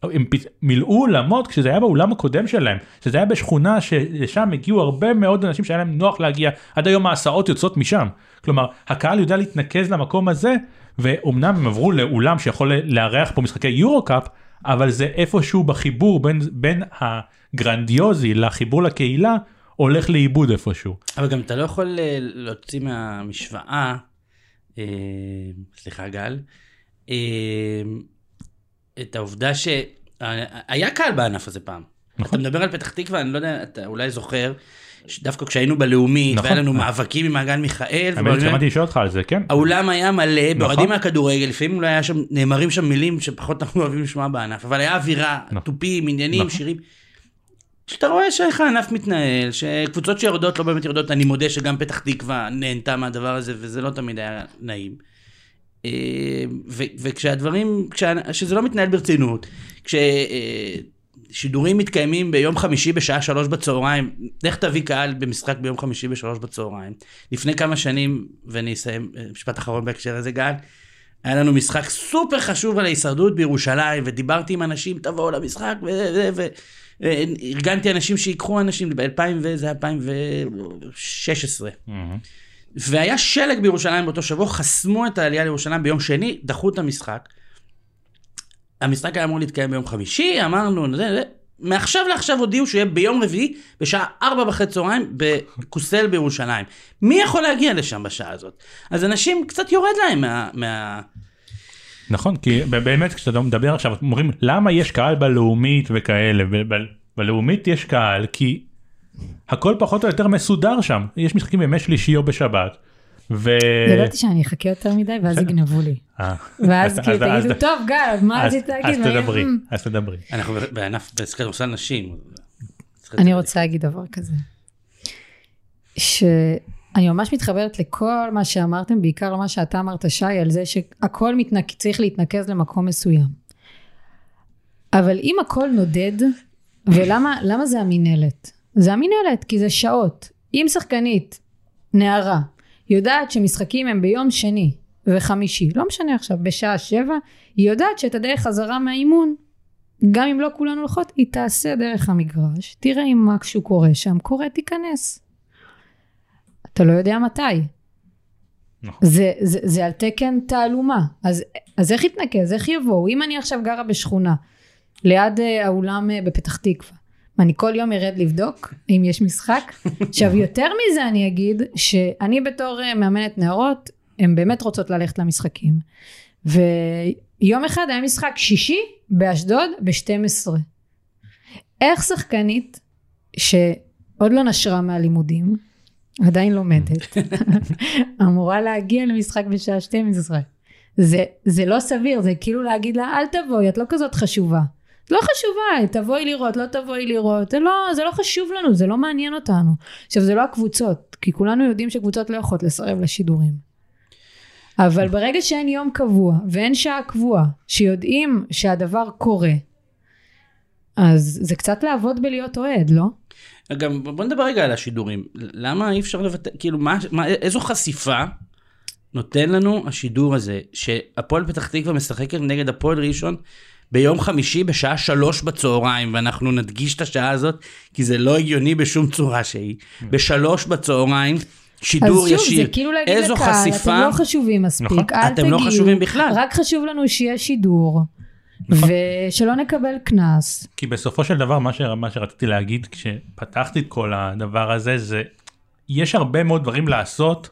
הם מילאו אולמות כשזה היה באולם הקודם שלהם שזה היה בשכונה שלשם הגיעו הרבה מאוד אנשים שהיה להם נוח להגיע. עד היום ההסעות יוצאות משם. כלומר הקהל יודע להתנקז למקום הזה ואומנם הם עברו לאולם שיכול לארח פה משחקי יורו קאפ אבל זה איפשהו בחיבור בין בין הגרנדיוזי לחיבור לקהילה הולך לאיבוד איפשהו. אבל גם אתה לא יכול אה, להוציא מהמשוואה, אה, סליחה גל, אה, את העובדה שהיה קהל בענף הזה פעם. נכון. אתה מדבר על פתח תקווה, אני לא יודע, אתה אולי זוכר, דווקא כשהיינו בלאומית, נכון. והיה לנו מאבקים עם מעגן מיכאל. האמת שמעתי לשאול אותך על זה, כן. האולם היה מלא, נכון. באוהדים מהכדורגל, לפעמים אולי היה שם, נאמרים שם מילים שפחות אנחנו אוהבים לשמוע בענף, אבל היה אווירה, נכון. תופים, עניינים, נכון. שירים. שאתה רואה שאיך הענף מתנהל, שקבוצות שיורדות לא באמת יורדות, אני מודה שגם פתח תקווה נהנתה מהדבר הזה, וזה לא תמיד היה נעים. אה, וכשהדברים, שזה לא מתנהל ברצינות, כש... אה, מתקיימים ביום חמישי בשעה שלוש בצהריים, לך תביא קהל במשחק ביום חמישי בשלוש בצהריים. לפני כמה שנים, ואני אסיים, משפט אחרון בהקשר הזה גל, היה לנו משחק סופר חשוב על ההישרדות בירושלים, ודיברתי עם אנשים, תבואו למשחק, וארגנתי אנשים שיקחו אנשים, ב-2000 וזה 2016. Mm-hmm. והיה שלג בירושלים באותו שבוע, חסמו את העלייה לירושלים ביום שני, דחו את המשחק. המשחק היה אמור להתקיים ביום חמישי, אמרנו, זה, זה. מעכשיו לעכשיו הודיעו שהוא יהיה ביום רביעי, בשעה ארבע וחצי צהריים, בקוסל בירושלים. מי יכול להגיע לשם בשעה הזאת? אז אנשים, קצת יורד להם מה... מה... נכון, כי באמת כשאתה מדבר עכשיו, אומרים, למה יש קהל בלאומית וכאלה, בלאומית יש קהל, כי הכל פחות או יותר מסודר שם, יש משחקים בימי שלישי או בשבת. ו... ידעתי שאני אחכה יותר מדי ואז יגנבו לי. אה. ואז כאילו תגידו, טוב גל, מה רצית להגיד? אז תדברי, אז תדברי. אנחנו בענף, בכדורסל נשים. אני רוצה להגיד דבר כזה. שאני ממש מתחברת לכל מה שאמרתם, בעיקר למה שאתה אמרת שי, על זה שהכל צריך להתנקז למקום מסוים. אבל אם הכל נודד, ולמה זה המינהלת? זה המינהלת, כי זה שעות. אם שחקנית, נערה, יודעת שמשחקים הם ביום שני וחמישי, לא משנה עכשיו, בשעה שבע, היא יודעת שאת הדרך חזרה מהאימון, גם אם לא כולן הולכות, היא תעשה דרך המגרש, תראה אם משהו קורה שם, קורה, תיכנס. אתה לא יודע מתי. נכון. זה, זה, זה על תקן תעלומה, אז, אז איך יתנקז, איך יבואו? אם אני עכשיו גרה בשכונה, ליד אה, האולם אה, בפתח תקווה, אני כל יום ארד לבדוק אם יש משחק. עכשיו יותר מזה אני אגיד שאני בתור אה, מאמנת נערות, הן באמת רוצות ללכת למשחקים. ויום אחד היה משחק שישי באשדוד ב-12. איך שחקנית שעוד לא נשרה מהלימודים, עדיין לומדת, אמורה להגיע למשחק בשעה 12. זה, זה לא סביר, זה כאילו להגיד לה אל תבואי, את לא כזאת חשובה. לא חשובה, תבואי לראות, לא תבואי לראות, זה לא, זה לא חשוב לנו, זה לא מעניין אותנו. עכשיו זה לא הקבוצות, כי כולנו יודעים שקבוצות לא יכולות לסרב לשידורים. אבל ברגע שאין יום קבוע ואין שעה קבועה, שיודעים שהדבר קורה, אז זה קצת לעבוד בלהיות אוהד, לא? גם בוא נדבר רגע על השידורים. למה אי אפשר לבטא, כאילו, מה, מה, איזו חשיפה נותן לנו השידור הזה, שהפועל פתח תקווה משחקת נגד הפועל ראשון ביום חמישי בשעה שלוש בצהריים, ואנחנו נדגיש את השעה הזאת, כי זה לא הגיוני בשום צורה שהיא. בשלוש בצהריים, שידור ישיר. אז שוב, ישיר. זה כאילו להגיד לקהל, חשיפה... אתם לא חשובים מספיק, נכון. אל אתם תגיעו. אתם לא חשובים בכלל. רק חשוב לנו שיהיה שידור. נכון. ושלא נקבל קנס. כי בסופו של דבר מה, ש... מה שרציתי להגיד כשפתחתי את כל הדבר הזה זה יש הרבה מאוד דברים לעשות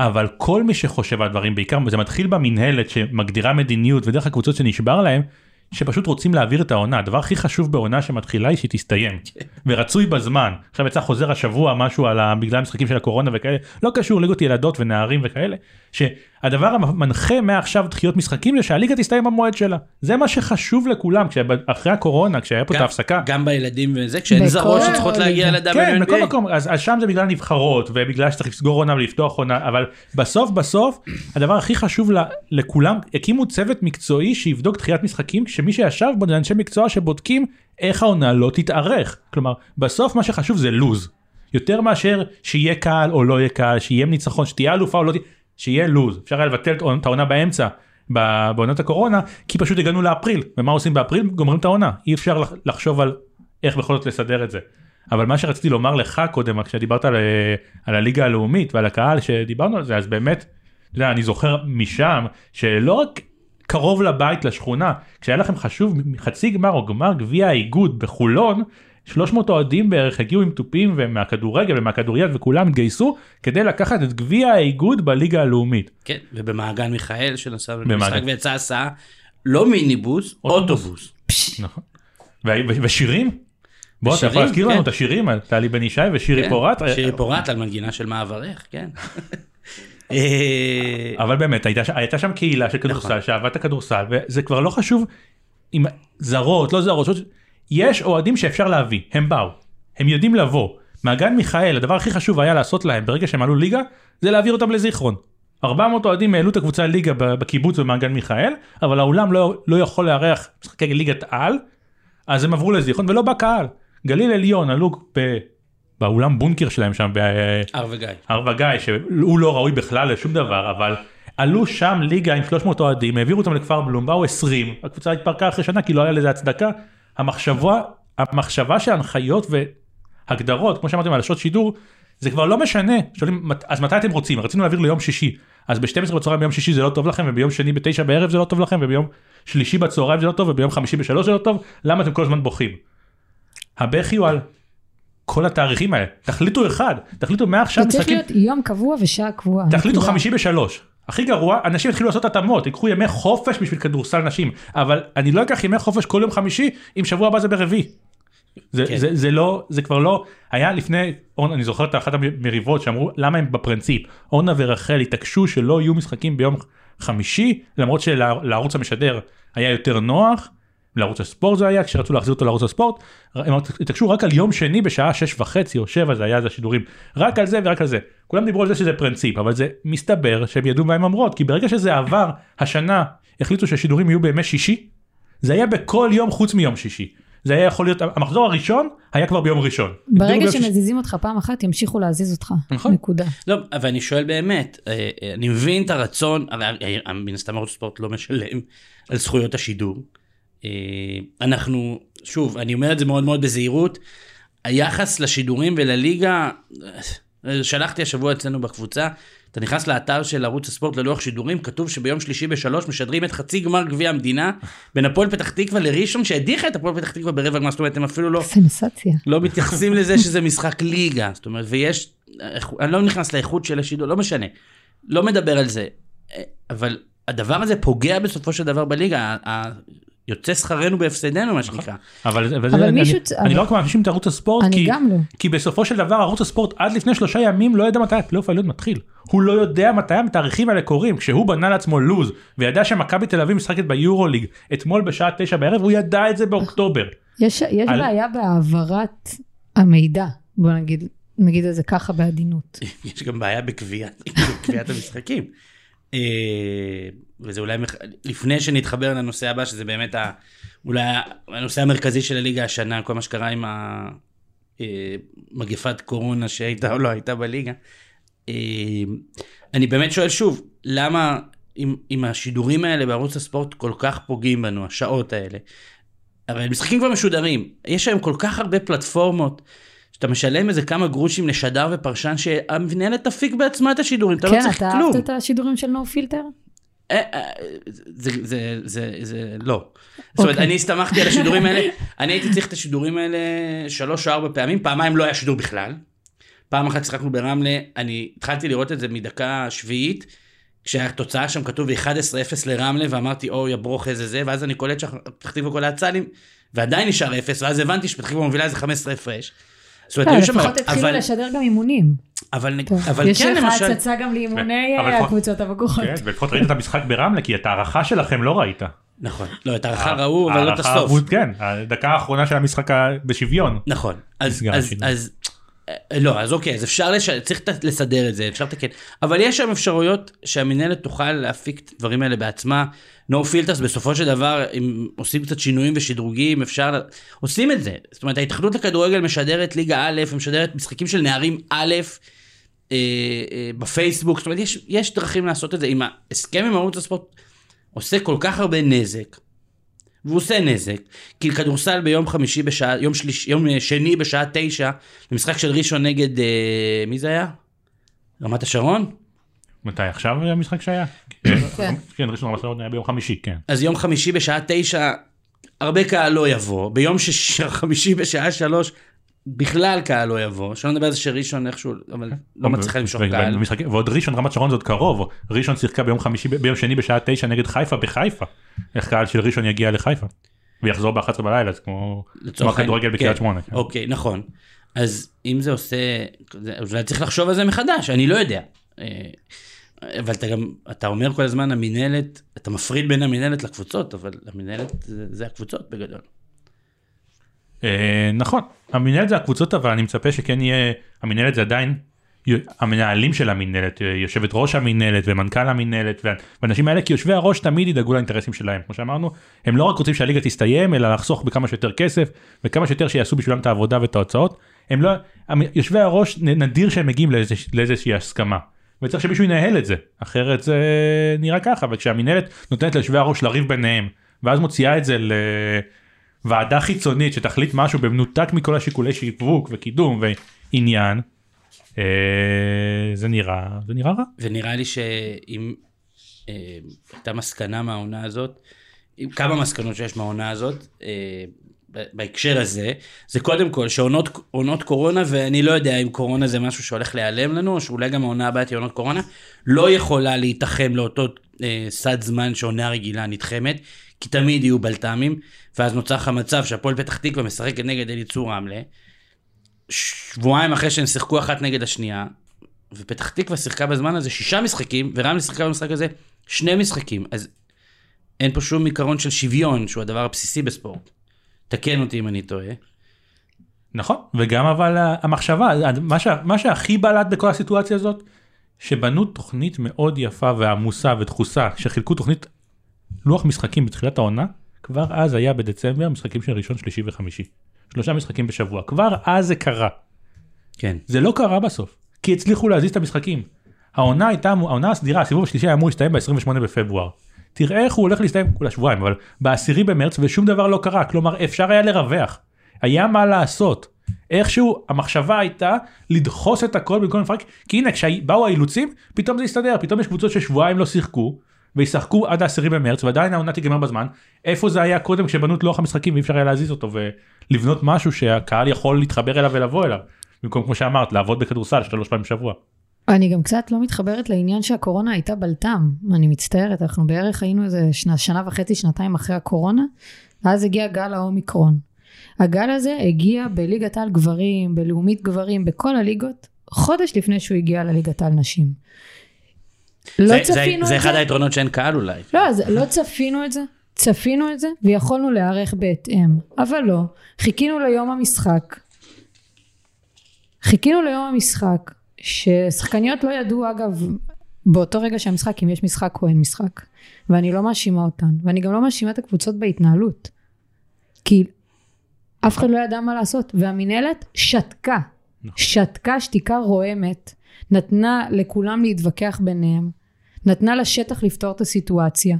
אבל כל מי שחושב על דברים בעיקר זה מתחיל במינהלת שמגדירה מדיניות ודרך הקבוצות שנשבר להם שפשוט רוצים להעביר את העונה. הדבר הכי חשוב בעונה שמתחילה היא שהיא תסתיים. ורצוי בזמן. עכשיו יצא חוזר השבוע משהו על בגלל המשחקים של הקורונה וכאלה. לא קשור ליגות ילדות ונערים וכאלה. שהדבר המנחה מעכשיו דחיות משחקים זה שהליגה תסתיים במועד שלה. זה מה שחשוב לכולם. אחרי הקורונה כשהיה פה את ההפסקה. גם בילדים וזה כשאין זרות שצריכות להגיע ל-WNBA. כן בכל מקום. אז, אז שם זה בגלל נבחרות ובגלל שצריך לסגור עונה ולפתוח עונה אבל בסוף בסוף הדבר הכי חשוב לכולם הקימו צוות מקצועי שיבדוק דחיית משחקים שמי שישב בו זה אנשי מקצוע שבודקים איך העונה לא תתארך. כלומר, בסוף מה שחשוב זה לוז. יותר מאשר שיהיה קהל או לא יהיה קהל, שיהיה ניצחון, שתהיה אלופה או לא תהיה, שיהיה לוז. אפשר היה לבטל את העונה באמצע, בעונת הקורונה, כי פשוט הגענו לאפריל. ומה עושים באפריל? גומרים את העונה. אי אפשר לחשוב על איך בכל זאת לסדר את זה. אבל מה שרציתי לומר לך קודם, כשדיברת על, על הליגה הלאומית ועל הקהל שדיברנו על זה, אז באמת, אתה יודע, אני זוכר משם שלא רק קרוב לבית לשכונה כשהיה לכם חשוב חצי גמר או גמר גביע האיגוד בחולון 300 אוהדים בערך הגיעו עם תופים ומהכדורגל ומהכדוריד וכולם התגייסו כדי לקחת את גביע האיגוד בליגה הלאומית. כן ובמעגן מיכאל שנסע במשחק ויצא הסעה לא מיניבוס אוטובוס. נכון. ושירים? בוא אתה יכול להזכיר לנו כן. את השירים על טלי בן ישי ושירי כן, פורט. שירי פורט על מנגינה של מעברך כן. אה, אבל באמת הייתה, הייתה שם קהילה של כדורסל נכון. שאהבה את הכדורסל וזה כבר לא חשוב אם זרות לא זרות יש אוהדים שאפשר להביא הם באו הם יודעים לבוא מעגן מיכאל הדבר הכי חשוב היה לעשות להם ברגע שהם עלו ליגה זה להעביר אותם לזיכרון. 400 אוהדים העלו את הקבוצה ליגה בקיבוץ במעגן מיכאל אבל האולם לא, לא יכול לארח משחקי ליגת על אז הם עברו לזיכרון ולא בא קהל. גליל עליון עלו ב... באולם בונקר שלהם שם בהר וגיא. הר וגיא שהוא לא ראוי בכלל לשום דבר אבל עלו שם ליגה עם 300 אוהדים העבירו אותם לכפר בלום באו 20 הקבוצה התפרקה אחרי שנה כי לא היה לזה הצדקה. המחשבה המחשבה של הנחיות והגדרות כמו שאמרתם על השעות שידור זה כבר לא משנה. שואלים אז מתי אתם רוצים? רצינו להעביר ליום שישי. אז ב-12 בצהריים ביום שישי זה לא טוב לכם וביום שני ב-9 בערב זה לא טוב לכם וביום שלישי בצהריים זה לא טוב וביום חמישי בשלוש זה לא טוב? למה אתם כל הזמן בוכים. הבכי הוא על כל התאריכים האלה תחליטו אחד תחליטו מעכשיו זה צריך להיות יום קבוע ושעה קבועה. תחליטו חמישי בשלוש. הכי גרוע אנשים התחילו לעשות התאמות ייקחו ימי חופש בשביל כדורסל נשים אבל אני לא אקח ימי חופש כל יום חמישי אם שבוע הבא זה ברביעי. זה, כן. זה, זה לא זה כבר לא היה לפני אני זוכר את אחת המריבות שאמרו למה הם בפרינציפ אורנה ורחל התעקשו שלא יהיו משחקים ביום חמישי למרות שלערוץ המשדר היה יותר נוח לערוץ הספורט זה היה כשרצו להחזיר אותו לערוץ הספורט הם התעקשו רק על יום שני בשעה שש וחצי או שבע זה היה זה השידורים רק על זה ורק על זה כולם דיברו על זה שזה פרינציפ אבל זה מסתבר שהם ידעו מה הם אומרות כי ברגע שזה עבר השנה החליטו שהשידורים יהיו בימי שישי זה היה בכל יום חוץ מיום שישי זה היה יכול להיות המחזור הראשון היה כבר ביום ראשון. ברגע שמזיזים אותך פעם אחת ימשיכו להזיז אותך נכון. נקודה. לא אבל אני שואל באמת אה, אה, אני מבין את הרצון אה, מן הסתם ערוץ ספורט לא משלם על זכויות השידור. אנחנו שוב אני אומר את זה מאוד מאוד בזהירות היחס לשידורים ולליגה שלחתי השבוע אצלנו בקבוצה אתה נכנס לאתר של ערוץ הספורט ללוח שידורים, כתוב שביום שלישי בשלוש משדרים את חצי גמר גביע המדינה בין הפועל פתח תקווה לראשון שהדיחה את הפועל פתח תקווה ברבע גמר, זאת אומרת הם אפילו לא, סנסציה. לא מתייחסים לזה שזה משחק ליגה, זאת אומרת ויש, אני לא נכנס לאיכות של השידור, לא משנה, לא מדבר על זה, אבל הדבר הזה פוגע בסופו של דבר בליגה, יוצא שכרנו בהפסדנו מה שנקרא. אבל, אבל, אבל אני, מישהו, אני, אני לא רק מאשים את ערוץ הספורט, אני כי, גם לא. כי בסופו של דבר ערוץ הספורט עד לפני שלושה ימים לא ידע מתי הפלייאוף העליון מתחיל. הוא לא יודע מתי התאריכים האלה קורים. כשהוא בנה לעצמו לוז וידע שמכבי תל אביב משחקת ביורוליג אתמול בשעה תשע בערב הוא ידע את זה באוקטובר. יש, יש על... בעיה בהעברת המידע בוא נגיד נגיד את זה ככה בעדינות. יש גם בעיה בקביעת המשחקים. וזה אולי מח... לפני שנתחבר לנושא הבא שזה באמת ה... אולי הנושא המרכזי של הליגה השנה כל מה שקרה עם המגפת אה, קורונה שהייתה או לא הייתה בליגה. אה, אני באמת שואל שוב למה אם, אם השידורים האלה בערוץ הספורט כל כך פוגעים בנו השעות האלה. הרי משחקים כבר משודרים יש היום כל כך הרבה פלטפורמות. שאתה משלם איזה כמה גרושים לשדר ופרשן שהמנהלת תפיק בעצמה את השידורים, אתה לא כן, צריך כלום. כן, אתה אהבת את השידורים של נו פילטר? אה, אה, זה, זה, זה, זה לא. זאת אומרת, אוקיי. אני הסתמכתי על השידורים האלה, אני הייתי צריך את השידורים האלה שלוש או ארבע פעמים, פעמיים לא היה שידור בכלל. פעם אחת שיחקנו ברמלה, אני התחלתי לראות את זה מדקה שביעית, כשהתוצאה שם כתוב 11-0 לרמלה, ואמרתי, אוי, הברוך איזה זה, ואז אני קולט שפתח תקווה כל הצלים, ועדיין נשאר 0, ואז הבנתי שפתח תקווה מובילה איזה 15 הפרש. זאת אומרת, כן, לפחות התחילו לשדר גם אימונים. אבל, אבל כן למשל... יש לך הצצה גם לאימוני הקבוצות הבכוחות. כן, ולפחות ראית את המשחק ברמלה, כי את ההערכה שלכם לא ראית. נכון, לא, את ההערכה ראו, אבל לא את הסוף. כן, הדקה האחרונה של המשחק בשוויון. נכון, אז, אז, אז אה, לא, אז אוקיי, אז אפשר, לש... צריך לסדר את זה, אפשר לתקן. אבל יש שם אפשרויות שהמנהלת תוכל להפיק את הדברים האלה בעצמה. no filters, בסופו של דבר, אם עושים קצת שינויים ושדרוגים, אפשר... עושים את זה. זאת אומרת, ההתאחדות לכדורגל משדרת ליגה א', משדרת משחקים של נערים א', אה, אה, בפייסבוק, זאת אומרת, יש, יש דרכים לעשות את זה. אם ההסכם עם ערוץ הספורט עושה כל כך הרבה נזק, והוא עושה נזק, כי כדורסל ביום חמישי בשעה, יום, שליש, יום אה, שני בשעה תשע, במשחק של ראשון נגד, אה, מי זה היה? רמת השרון? מתי עכשיו המשחק שהיה? כן. כן, כן ראשון רמת השרון היה ביום חמישי, כן. אז יום חמישי בשעה תשע, הרבה קהל לא יבוא, ביום שש, חמישי בשעה שלוש, בכלל קהל לא יבוא, שלא נדבר על זה שראשון איכשהו, אבל לא מצליחה למשוך קהל. ועוד ראשון רמת שרון זה עוד קרוב, ראשון שיחקה ביום חמישי, ביום שני בשעה תשע נגד חיפה בחיפה. איך קהל של ראשון יגיע לחיפה? ויחזור ב-11 בלילה, זה כמו הכדורגל בקריית כן. שמונה. כן. אוקיי, נכון. אז אם זה עושה, אולי צריך לחשוב על זה מחדש, אני לא יודע. אה, אבל אתה גם, אתה אומר כל הזמן המינהלת, אתה מפריד בין המינהלת לקבוצות, אבל המינהלת זה, זה הקבוצות בגדול. אה, נכון, המינהלת זה הקבוצות אבל אני מצפה שכן יהיה, המינהלת זה עדיין המנהלים של המינהלת, יושבת ראש המינהלת ומנכ"ל המינהלת והאנשים האלה כי יושבי הראש תמיד ידאגו לאינטרסים שלהם. כמו שאמרנו הם לא רק רוצים שהליגה תסתיים אלא לחסוך בכמה שיותר כסף וכמה שיותר שיעשו בשבילם את העבודה ואת ההוצאות. הם לא יושבי הראש נדיר שהם מגיעים לאיזושהי הסכמה. וצריך שמישהו ינהל את זה אחרת זה נראה ככה וכשהמינהלת נותנת ליושבי הראש לריב ביניהם ואז מוציאה את זה לוועדה חיצונית שתחליט משהו במנותק מכל השיקולי שיווק וקידום ועניין אה, זה נראה זה נראה רע. ונראה לי שאם אה, הייתה מסקנה מהעונה הזאת כמה מסקנות שיש מהעונה הזאת אה, בהקשר הזה, זה קודם כל שעונות קורונה, ואני לא יודע אם קורונה זה משהו שהולך להיעלם לנו, או שאולי גם העונה הבאה תהיה עונות קורונה, לא יכולה להתחם לאותו אה, סד זמן שעונה רגילה נתחמת, כי תמיד יהיו בלת"מים, ואז נוצר לך מצב שהפועל פתח תקווה משחקת נגד אליצור רמלה, שבועיים אחרי שהם שיחקו אחת נגד השנייה, ופתח תקווה שיחקה בזמן הזה שישה משחקים, ורמלה שיחקה במשחק הזה שני משחקים, אז אין פה שום עיקרון של שוויון, שהוא הדבר הבסיסי בספורט. תקן אותי אם אני טועה. נכון, וגם אבל המחשבה, מה, ש, מה שהכי בלט בכל הסיטואציה הזאת, שבנו תוכנית מאוד יפה ועמוסה ודחוסה, שחילקו תוכנית לוח משחקים בתחילת העונה, כבר אז היה בדצמבר משחקים של ראשון, שלישי וחמישי. שלושה משחקים בשבוע, כבר אז זה קרה. כן. זה לא קרה בסוף, כי הצליחו להזיז את המשחקים. העונה הייתה, העונה הסדירה, הסיבוב השלישי היה אמור להסתיים ב-28 בפברואר. תראה איך הוא הולך להסתיים כולה שבועיים אבל בעשירי במרץ ושום דבר לא קרה כלומר אפשר היה לרווח היה מה לעשות איכשהו המחשבה הייתה לדחוס את הכל במקום לפרק כי הנה כשבאו האילוצים פתאום זה הסתדר פתאום יש קבוצות ששבועיים לא שיחקו וישחקו עד העשירי במרץ ועדיין העונה תיגמר בזמן איפה זה היה קודם כשבנו את לוח המשחקים ואי אפשר היה להזיז אותו ולבנות משהו שהקהל יכול להתחבר אליו ולבוא אליו במקום כמו שאמרת לעבוד בכדורסל שלוש פעמים בשבוע. אני גם קצת לא מתחברת לעניין שהקורונה הייתה בלטם, אני מצטערת, אנחנו בערך היינו איזה שנה, שנה וחצי, שנתיים אחרי הקורונה, ואז הגיע גל האומיקרון. הגל הזה הגיע בליגת על גברים, בלאומית גברים, בכל הליגות, חודש לפני שהוא הגיע לליגת על נשים. לא זה, צפינו זה, זה את זה. זה אחד היתרונות שאין קהל אולי. לא, זה, לא צפינו את זה, צפינו את זה, ויכולנו להיערך בהתאם, אבל לא, חיכינו ליום המשחק. חיכינו ליום המשחק, ששחקניות לא ידעו אגב באותו רגע שהמשחק אם יש משחק או אין משחק ואני לא מאשימה אותן ואני גם לא מאשימה את הקבוצות בהתנהלות כי אף אחד לא ידע מה לעשות והמינהלת שתקה נכון. שתקה שתיקה רועמת נתנה לכולם להתווכח ביניהם נתנה לשטח לפתור את הסיטואציה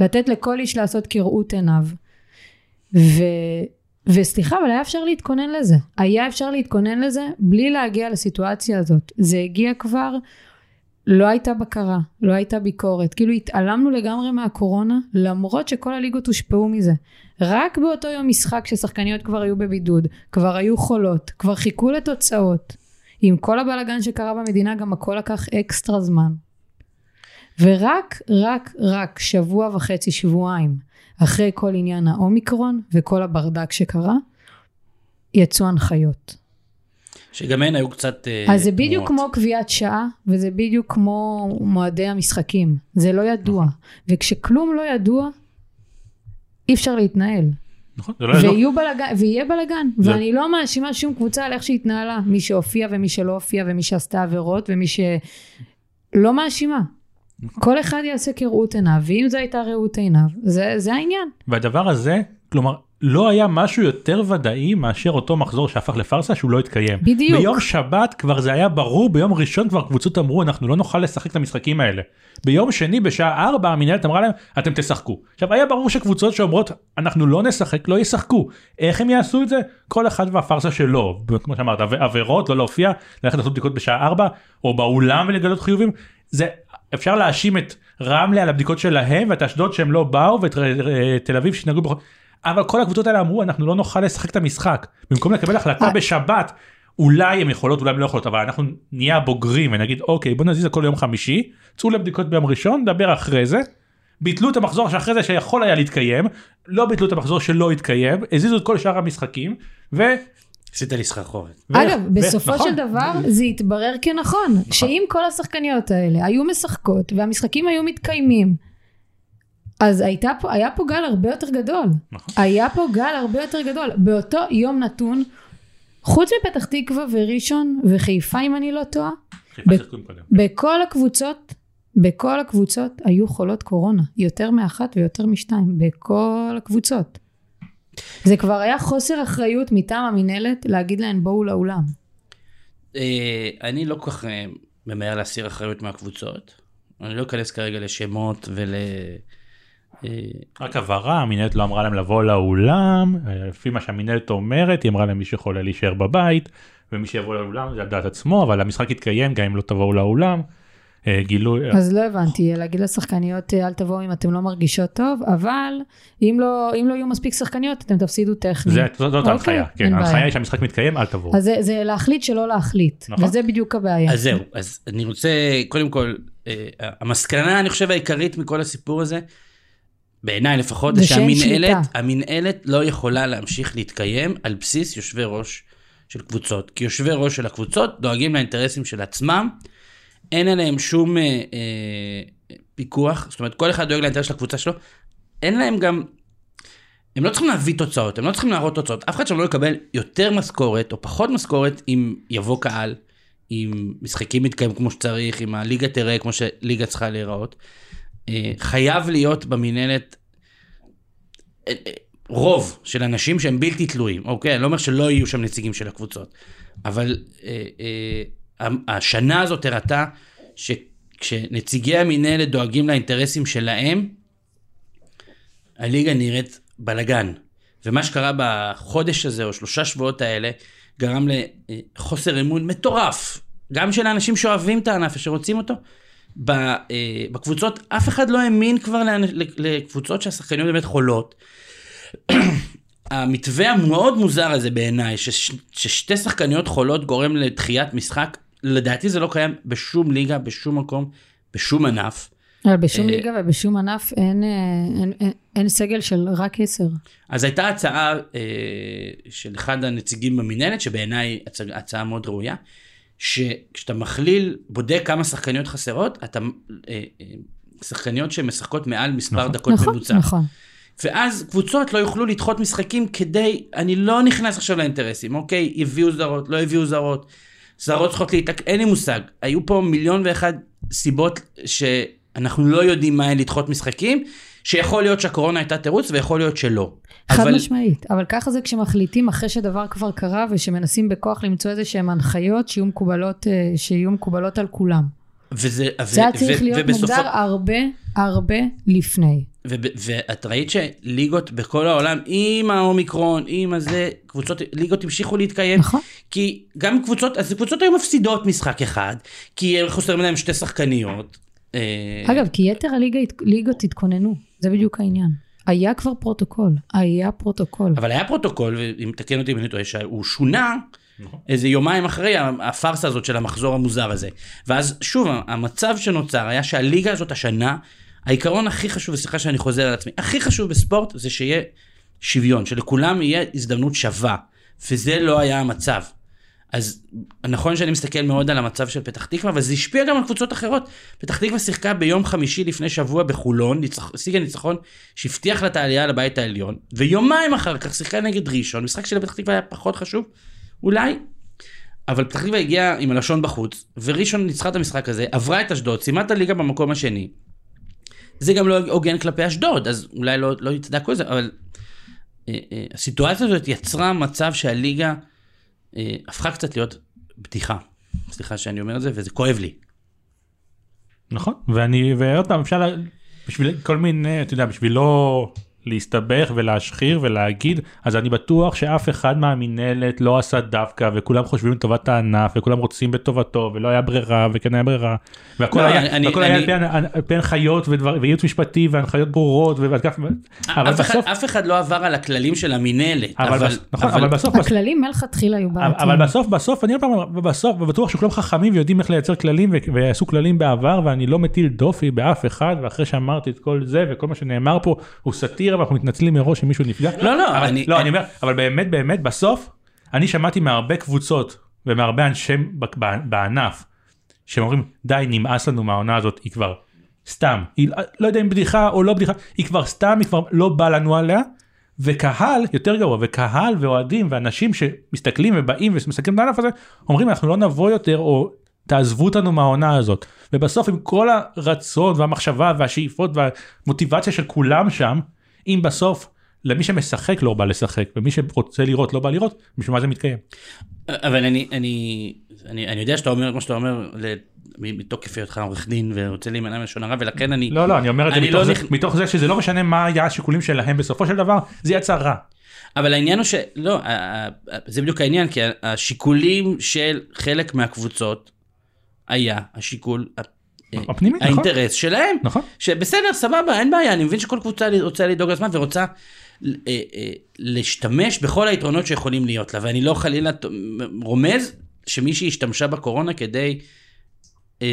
לתת לכל איש לעשות כראות עיניו ו... וסליחה, אבל היה אפשר להתכונן לזה. היה אפשר להתכונן לזה בלי להגיע לסיטואציה הזאת. זה הגיע כבר, לא הייתה בקרה, לא הייתה ביקורת. כאילו התעלמנו לגמרי מהקורונה, למרות שכל הליגות הושפעו מזה. רק באותו יום משחק ששחקניות כבר היו בבידוד, כבר היו חולות, כבר חיכו לתוצאות. עם כל הבלאגן שקרה במדינה, גם הכל לקח אקסטרה זמן. ורק, רק, רק שבוע וחצי, שבועיים, אחרי כל עניין האומיקרון וכל הברדק שקרה, יצאו הנחיות. שגם הן היו קצת... אה, אז זה בדיוק כמו קביעת שעה, וזה בדיוק כמו מועדי המשחקים. זה לא ידוע. נכון. וכשכלום לא ידוע, אי אפשר להתנהל. נכון, לא ידוע. בלגן, ויהיה בלאגן. זה... ואני לא מאשימה שום קבוצה על איך שהתנהלה. מי שהופיע ומי שלא הופיע ומי שעשתה עבירות ומי ש... לא מאשימה. כל אחד יעשה כראות עיניו, ואם זו הייתה ראות עיניו, זה, זה העניין. והדבר הזה, כלומר, לא היה משהו יותר ודאי מאשר אותו מחזור שהפך לפארסה שהוא לא התקיים. בדיוק. ביום שבת כבר זה היה ברור, ביום ראשון כבר קבוצות אמרו אנחנו לא נוכל לשחק את המשחקים האלה. ביום שני בשעה 4 המנהלת אמרה להם אתם תשחקו. עכשיו היה ברור שקבוצות שאומרות אנחנו לא נשחק לא ישחקו. איך הם יעשו את זה? כל אחד והפארסה שלו. כמו שאמרת עבירות לא להופיע ללכת לעשות בדיקות בשעה 4 או באולם ולגלות חיובים. זה אפשר להאשים את רמלה על הבדיקות שלהם ואת אשדוד שהם לא באו ואת תל אביב שהתנהגו בכל... אבל כל הקבוצות האלה אמרו אנחנו לא נוכל לשחק את המשחק במקום לקבל החלטה אה. בשבת אולי הם יכולות אולי הם לא יכולות אבל אנחנו נהיה הבוגרים ונגיד אוקיי בוא נזיז הכל ליום חמישי צאו לבדיקות ביום ראשון נדבר אחרי זה. ביטלו את המחזור שאחרי זה שיכול היה להתקיים לא ביטלו את המחזור שלא התקיים הזיזו את כל שאר המשחקים ו... עשית לי סחרחורת. אגב, בסופו נכון. של דבר זה התברר כנכון, נכון. שאם כל השחקניות האלה היו משחקות והמשחקים היו מתקיימים, אז הייתה פה, היה פה גל הרבה יותר גדול. נכון. היה פה גל הרבה יותר גדול. באותו יום נתון, חוץ מפתח תקווה וראשון וחיפה אם אני לא טועה, בכל הקבוצות, בכל הקבוצות היו חולות קורונה, יותר מאחת ויותר משתיים, בכל הקבוצות. זה כבר היה חוסר אחריות מטעם המינהלת להגיד להן בואו לאולם. אה, אני לא כל כך אה, ממהר להסיר אחריות מהקבוצות. אני לא אכנס כרגע לשמות ול... אה, רק הבהרה, המינהלת לא אמרה להם לבוא לאולם, לפי מה שהמינהלת אומרת, היא אמרה להם מי שיכול להישאר בבית, ומי שיבוא לאולם זה על דעת עצמו, אבל המשחק יתקיים גם אם לא תבואו לאולם. אה, גילוי. אז לא הבנתי, להגיד לשחקניות אל תבואו אם אתם לא מרגישות טוב, אבל אם לא, אם לא יהיו מספיק שחקניות אתם תפסידו טכנית. זה, זאת, זאת ההנחיה, אוקיי, כן, ההנחיה היא שהמשחק מתקיים, אל תבואו. אז זה, זה להחליט שלא להחליט, נכון. וזה בדיוק הבעיה. אז זהו, אז אני רוצה, קודם כל, אה, המסקנה אני חושב העיקרית מכל הסיפור הזה, בעיניי לפחות, זה שהמינהלת, המינהלת לא יכולה להמשיך להתקיים על בסיס יושבי ראש של קבוצות, כי יושבי ראש של הקבוצות דואגים לאינטרסים של עצמם. אין עליהם שום אה, אה, פיקוח, זאת אומרת, כל אחד דואג לאינטרס של הקבוצה שלו, אין להם גם, הם לא צריכים להביא תוצאות, הם לא צריכים להראות תוצאות, אף אחד שם לא יקבל יותר משכורת או פחות משכורת אם יבוא קהל, אם משחקים מתקיים כמו שצריך, אם הליגה תראה כמו שליגה צריכה להיראות. אה, חייב להיות במינהלת אה, אה, רוב של אנשים שהם בלתי תלויים, אוקיי? אני לא אומר שלא יהיו שם נציגים של הקבוצות, אבל אה, אה, השנה הזאת הראתה שכשנציגי המינהלת דואגים לאינטרסים שלהם, הליגה נראית בלאגן. ומה שקרה בחודש הזה, או שלושה שבועות האלה, גרם לחוסר אמון מטורף, גם של האנשים שאוהבים את הענף ושרוצים אותו. אה, בקבוצות, אף אחד לא האמין כבר לקבוצות שהשחקניות באמת חולות. המתווה המאוד מוזר הזה בעיניי, ששתי שחקניות חולות גורם לדחיית משחק, לדעתי זה לא קיים בשום ליגה, בשום מקום, בשום ענף. בשום אה, ליגה ובשום ענף אין, אה, אין, אין, אין סגל של רק עשר. אז הייתה הצעה אה, של אחד הנציגים במינהלת, שבעיניי הצעה מאוד ראויה, שכשאתה מכליל, בודק כמה שחקניות חסרות, אתה, אה, אה, שחקניות שמשחקות מעל מספר נכון. דקות נכון, ממוצע. נכון. ואז קבוצות לא יוכלו לדחות משחקים כדי, אני לא נכנס עכשיו לאינטרסים, אוקיי, הביאו זרות, לא הביאו זרות. זרות צריכות להתק... אין לי מושג. היו פה מיליון ואחד סיבות שאנחנו לא יודעים מה הן לדחות משחקים, שיכול להיות שהקורונה הייתה תירוץ ויכול להיות שלא. חד אבל... משמעית, אבל ככה זה כשמחליטים אחרי שדבר כבר קרה ושמנסים בכוח למצוא איזה שהן הנחיות שיהיו מקובלות, אה, שיהיו מקובלות על כולם. וזה, זה היה צריך להיות ובסופו... מוגדר הרבה הרבה לפני. ואת ראית שליגות בכל העולם, עם האומיקרון, עם הזה, קבוצות, ליגות המשיכו להתקיים. נכון. כי גם קבוצות, אז קבוצות היו מפסידות משחק אחד, כי חוסרים להם שתי שחקניות. אה, אגב, כי יתר הליגות התכוננו, זה בדיוק העניין. היה כבר פרוטוקול, היה פרוטוקול. אבל היה פרוטוקול, ואם תקן אותי אם אני טועה, שהוא שונה. נכון. איזה יומיים אחרי הפארסה הזאת של המחזור המוזר הזה. ואז שוב, המצב שנוצר היה שהליגה הזאת השנה, העיקרון הכי חשוב, וסליחה שאני חוזר על עצמי, הכי חשוב בספורט זה שיהיה שוויון, שלכולם יהיה הזדמנות שווה, וזה לא היה המצב. אז נכון שאני מסתכל מאוד על המצב של פתח תקווה, אבל זה השפיע גם על קבוצות אחרות. פתח תקווה שיחקה ביום חמישי לפני שבוע בחולון, השיגה ניצחון שהבטיח לה את העלייה לבית העליון, ויומיים אחר כך שיחקה נגד ראשון, משחק של פתח תקווה היה פחות חשוב, אולי, אבל פתח תקווה הגיעה עם הלשון בחוץ, וראשון ניצחה את המשחק הזה, עברה את אשדוד, סיימה את הליגה במקום השני. זה גם לא הוגן כלפי אשדוד, אז אולי לא, לא יצדקו את זה, אבל אה, אה, הסיטואציה הזאת יצרה מצב שהליגה הפכה קצת להיות בדיחה. סליחה שאני אומר את זה, וזה כואב לי. נכון, ואני, ועוד פעם, אפשר, בשביל כל מיני, אתה יודע, בשביל לא להסתבך ולהשחיר ולהגיד אז אני בטוח שאף אחד מהמינהלת לא עשה דווקא וכולם חושבים לטובת הענף וכולם רוצים בטובתו ולא היה ברירה וכן היה ברירה. והכל לא, היה, אני, והכל אני, היה אני... על פי הנחיות וייעוץ משפטי והנחיות ברורות ואגף אבל אף בסוף אחד, אף אחד לא עבר על הכללים של המינהלת אבל, אבל, בס, נכון, אבל, אבל בסוף הכללים מלכתחילה היו בעייתיים. אבל בסוף בסוף אני בסוף בטוח שכולם חכמים ויודעים איך לייצר כללים ועשו כללים בעבר ואני לא מטיל דופי באף אחד ואחרי שאמרתי את כל זה וכל מה שנאמר פה הוא סאטירה ואנחנו מתנצלים מראש אם מישהו נפגע. לא, לא, אבל, אני... לא, אני אומר, אבל באמת, באמת, בסוף, אני שמעתי מהרבה קבוצות ומהרבה אנשי בענף, שהם אומרים, די, נמאס לנו מהעונה הזאת, היא כבר סתם, היא לא יודע אם בדיחה או לא בדיחה, היא כבר סתם, היא כבר לא בא לנו עליה. וקהל יותר גרוע וקהל ואוהדים ואנשים שמסתכלים ובאים ומסתכלים על הענף הזה אומרים אנחנו לא נבוא יותר או תעזבו אותנו מהעונה הזאת. ובסוף עם כל הרצון והמחשבה והשאיפות והמוטיבציה של כולם שם, אם בסוף למי שמשחק לא בא לשחק ומי שרוצה לראות לא בא לראות, בשביל מה זה מתקיים. אבל אני, אני, אני, אני יודע שאתה אומר כמו שאתה אומר מתוקף היותך עורך דין ורוצה להימנע מלשון הרע ולכן אני לא לא אני אומר את זה מתוך, לא זה נכ... מתוך זה שזה לא משנה מה היה השיקולים שלהם בסופו של דבר זה יצא רע. אבל העניין הוא שלא זה בדיוק העניין כי השיקולים של חלק מהקבוצות היה השיקול הפנימי, נכון. האינטרס נכון. שלהם, נכון. שבסדר, סבבה, אין בעיה, אני מבין שכל קבוצה רוצה לדאוג לזמן ורוצה אה, אה, להשתמש בכל היתרונות שיכולים להיות לה, ואני לא חלילה רומז שמישהי השתמשה בקורונה כדי אה,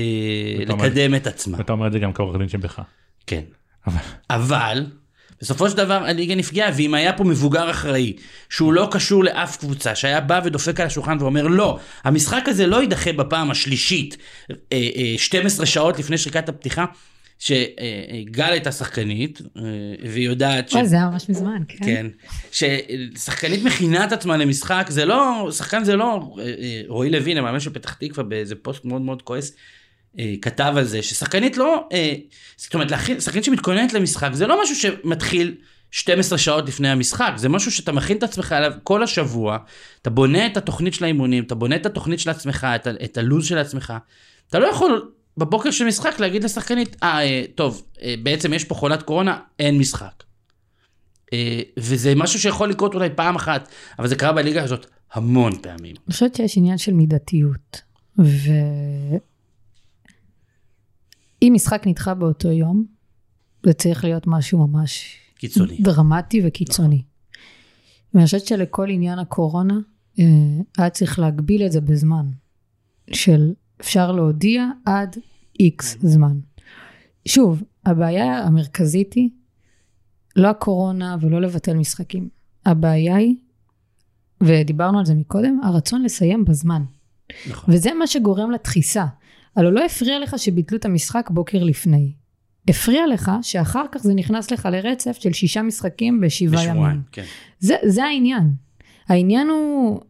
לקדם את עצמה. ואתה אומר את זה גם כעורך דין שבך. כן. אבל... בסופו של דבר הליגה נפגעה, ואם היה פה מבוגר אחראי, שהוא לא קשור לאף קבוצה, שהיה בא ודופק על השולחן ואומר, לא, המשחק הזה לא יידחה בפעם השלישית, 12 שעות לפני שריקת הפתיחה, שגל הייתה שחקנית, והיא יודעת ש... זה היה ממש מזמן, כן. כן. ששחקנית מכינה את עצמה למשחק, זה לא, שחקן זה לא, רועי לוין, המאמן של פתח תקווה, באיזה פוסט מאוד מאוד כועס, אה, כתב על זה, ששחקנית לא, אה, זאת אומרת, שחקנית שמתכוננת למשחק, זה לא משהו שמתחיל 12 שעות לפני המשחק, זה משהו שאתה מכין את עצמך עליו כל השבוע, אתה בונה את התוכנית של האימונים, אתה בונה את התוכנית של עצמך, את, את הלו"ז של עצמך, אתה לא יכול בבוקר של משחק להגיד לשחקנית, אה, אה טוב, אה, בעצם יש פה חולת קורונה, אין משחק. אה, וזה משהו שיכול לקרות אולי פעם אחת, אבל זה קרה בליגה הזאת המון פעמים. אני חושבת שיש עניין של מידתיות, ו... אם משחק נדחה באותו יום, זה צריך להיות משהו ממש קיצוני. דרמטי וקיצוני. נכון. ואני חושבת שלכל עניין הקורונה, אה, היה צריך להגביל את זה בזמן. של אפשר להודיע עד איקס זמן. שוב, הבעיה המרכזית היא לא הקורונה ולא לבטל משחקים. הבעיה היא, ודיברנו על זה מקודם, הרצון לסיים בזמן. נכון. וזה מה שגורם לתחיסה. הלוא לא הפריע לך שביטלו את המשחק בוקר לפני. הפריע לך שאחר כך זה נכנס לך לרצף של שישה משחקים בשבעה ימים. כן. זה, זה העניין. העניין הוא,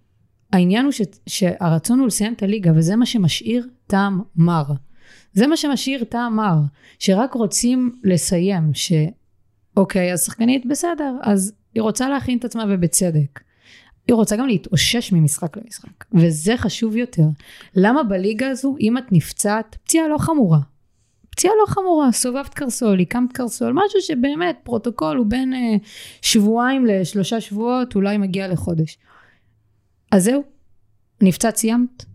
העניין הוא ש, שהרצון הוא לסיים את הליגה, וזה מה שמשאיר טעם מר. זה מה שמשאיר טעם מר, שרק רוצים לסיים, שאוקיי, אז שחקנית בסדר, אז היא רוצה להכין את עצמה ובצדק. היא רוצה גם להתאושש ממשחק למשחק, וזה חשוב יותר. למה בליגה הזו, אם את נפצעת, פציעה לא חמורה. פציעה לא חמורה, סובבת קרסול, עיקמת קרסול, משהו שבאמת פרוטוקול הוא בין אה, שבועיים לשלושה שבועות, אולי מגיע לחודש. אז זהו, נפצעת סיימת.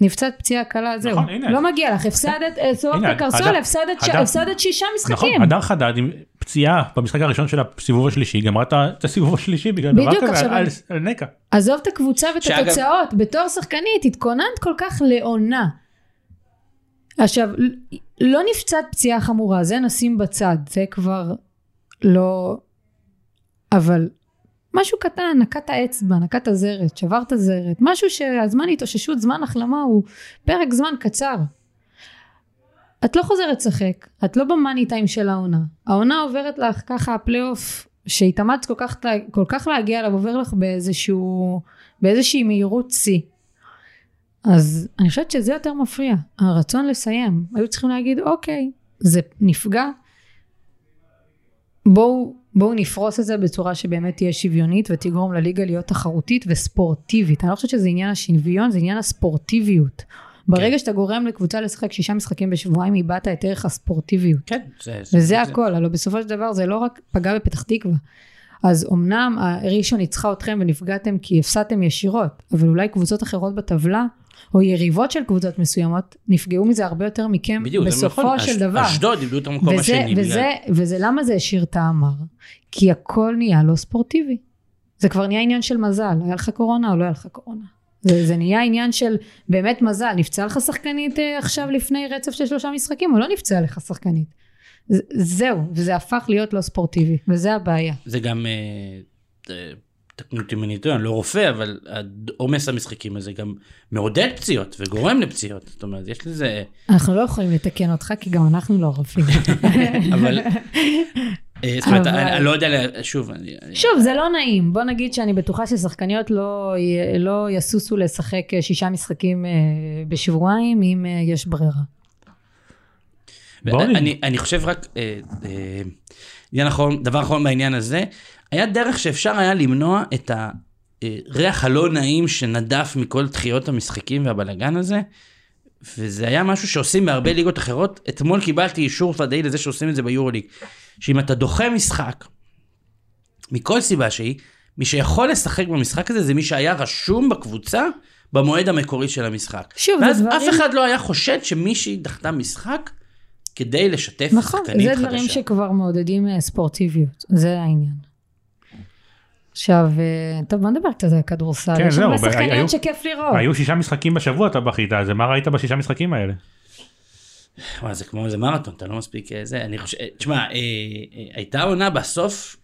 נפצעת פציעה קלה, זהו. נכון, הנה. לא מגיע לך, הפסדת, אה, סובבת קרסול, הפסדת שישה משחקים. נכון, הדר חדד עם פציעה במשחק הראשון של הסיבוב השלישי, גמרה את הסיבוב השלישי בגלל דבר כזה על, על נקע. עזוב את הקבוצה ואת שאגב... התוצאות, בתור שחקנית התכוננת כל כך לעונה. עכשיו, לא נפצעת פציעה חמורה, זה נשים בצד, זה כבר לא... אבל משהו קטן, נקעת האצבע, נקעת זרת, שברת זרת, משהו שהזמן התאוששות, זמן החלמה הוא פרק זמן קצר. את לא חוזרת לשחק, את לא במאני טיים של העונה. העונה עוברת לך ככה, הפלייאוף שהתאמצת כל כך, כל כך להגיע אליו, עובר לך באיזשהו, באיזושהי מהירות שיא. אז אני חושבת שזה יותר מפריע, הרצון לסיים. היו צריכים להגיד, אוקיי, זה נפגע, בואו בואו נפרוס את זה בצורה שבאמת תהיה שוויונית ותגרום לליגה להיות תחרותית וספורטיבית. אני לא חושבת שזה עניין השוויון, זה עניין הספורטיביות. ברגע כן. שאתה גורם לקבוצה לשחק שישה משחקים בשבועיים, איבדת את ערך הספורטיביות. כן, זה... וזה זה, הכל, הלוא בסופו של דבר זה לא רק פגע בפתח תקווה. אז אמנם ראשון ניצחה אתכם ונפגעתם כי הפסדתם ישירות, אבל אולי קבוצות אחרות בטבלה, או יריבות של קבוצות מסוימות, נפגעו מזה הרבה יותר מכם בדיוק, בסופו נכון. של אש, דבר. אשדוד איבדו את המקום וזה, השני. וזה, בגלל... וזה למה זה השאיר טעם מר? כי הכל נהיה לא ספורטיבי. זה כבר נהיה עניין של מזל, היה לך קורונה או לא היה לך קורונה. זה, זה נהיה עניין של באמת מזל, נפצעה לך שחקנית אה, עכשיו לפני רצף של שלושה משחקים, או לא נפצעה לך שחקנית. זהו, וזה הפך להיות לא ספורטיבי, וזה הבעיה. זה גם, אה, תקנו אותי אם אני טועה, אני לא רופא, אבל עומס המשחקים הזה גם מעודד פציעות וגורם לפציעות, זאת אומרת, יש לזה... אנחנו לא יכולים לתקן אותך, כי גם אנחנו לא רופאים. אבל זאת אומרת, אני לא יודע, שוב. שוב, זה לא נעים. בוא נגיד שאני בטוחה ששחקניות לא, לא יסוסו לשחק שישה משחקים בשבועיים אם יש ברירה. אני, אני חושב רק, אחרון, דבר אחרון בעניין הזה, היה דרך שאפשר היה למנוע את הריח הלא נעים שנדף מכל דחיות המשחקים והבלגן הזה. וזה היה משהו שעושים בהרבה ליגות אחרות. אתמול קיבלתי אישור ודאי לזה שעושים את זה ביורוליג. שאם אתה דוחה משחק, מכל סיבה שהיא, מי שיכול לשחק במשחק הזה זה מי שהיה רשום בקבוצה במועד המקורי של המשחק. שוב, ואז דברים... אף אחד לא היה חושד שמישהי דחתה משחק כדי לשתף שחקנית חדשה. נכון, זה דברים שכבר מעודדים אה, ספורטיביות, זה העניין. עכשיו, אה, טוב, בוא נדבר קצת על כדורסל. כן, זהו, יש הרבה שחקניות שכיף לראות. היו שישה משחקים בשבוע אתה בכית, אז מה ראית בשישה משחקים האלה? וואי, זה כמו איזה מרתון, אתה לא מספיק אה, זה, אני חושב, תשמע, הייתה עונה בסוף,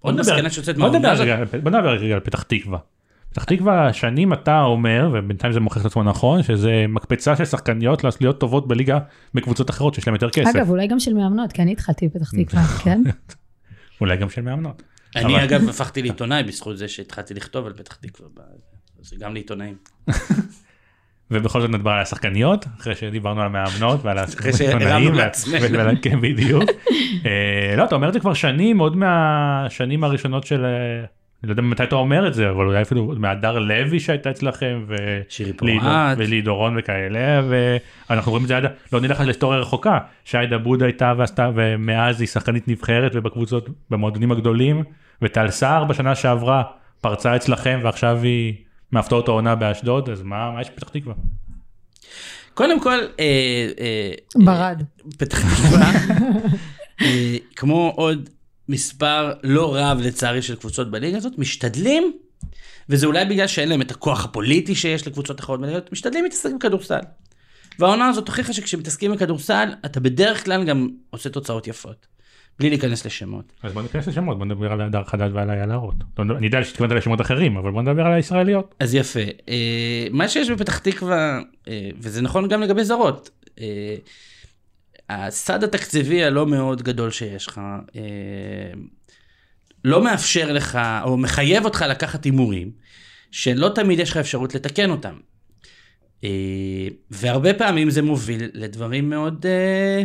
עוד מסקנה שיוצאת מהעונה הזאת. בוא נדבר רגע על פתח תקווה. פתח תקווה שנים אתה אומר, ובינתיים זה מוכיח את עצמו נכון, שזה מקפצה של שחקניות להיות טובות בליגה בקבוצות אחרות שיש להם יותר כסף. אגב, אולי גם של מאמנות, כי אני התחלתי בפתח תקווה, כן? אולי גם של מאמנות. אני אגב הפכתי לעיתונאי בזכות זה שהתחלתי לכתוב על פתח תקווה, זה גם לעיתונאים. ובכל זאת נדבר על השחקניות אחרי שדיברנו על המאמנות ועל העיתונאים. כן בדיוק. לא אתה אומר את זה כבר שנים עוד מהשנים הראשונות של אני לא יודע מתי אתה אומר את זה אבל אולי אפילו מהדר לוי שהייתה אצלכם ולי דורון וכאלה ואנחנו רואים את זה עד לא נלך להיסטוריה רחוקה שעיידה בוד הייתה ועשתה ומאז היא שחקנית נבחרת ובקבוצות במועדונים הגדולים וטל סער בשנה שעברה פרצה אצלכם ועכשיו היא מהפתעות העונה באשדוד אז מה מה יש בפתח תקווה. קודם כל ברד פתח תקווה כמו עוד מספר לא רב לצערי של קבוצות בליגה הזאת, משתדלים, וזה אולי בגלל שאין להם את הכוח הפוליטי שיש לקבוצות אחרות בליגה הזאת, משתדלים להתעסק בכדורסל. והעונה הזאת הוכיחה שכשמתעסקים בכדורסל, אתה בדרך כלל גם עושה תוצאות יפות. בלי להיכנס לשמות. אז בוא ניכנס לשמות, בוא נדבר על הדר חדד ועל היעלרות. אני יודע שתתכוונת לשמות אחרים, אבל בוא נדבר על הישראליות. אז יפה. מה שיש בפתח תקווה, וזה נכון גם לגבי זרות, הסד התקציבי הלא מאוד גדול שיש לך, אה, לא מאפשר לך, או מחייב אותך לקחת הימורים, שלא תמיד יש לך אפשרות לתקן אותם. אה, והרבה פעמים זה מוביל לדברים מאוד, אה,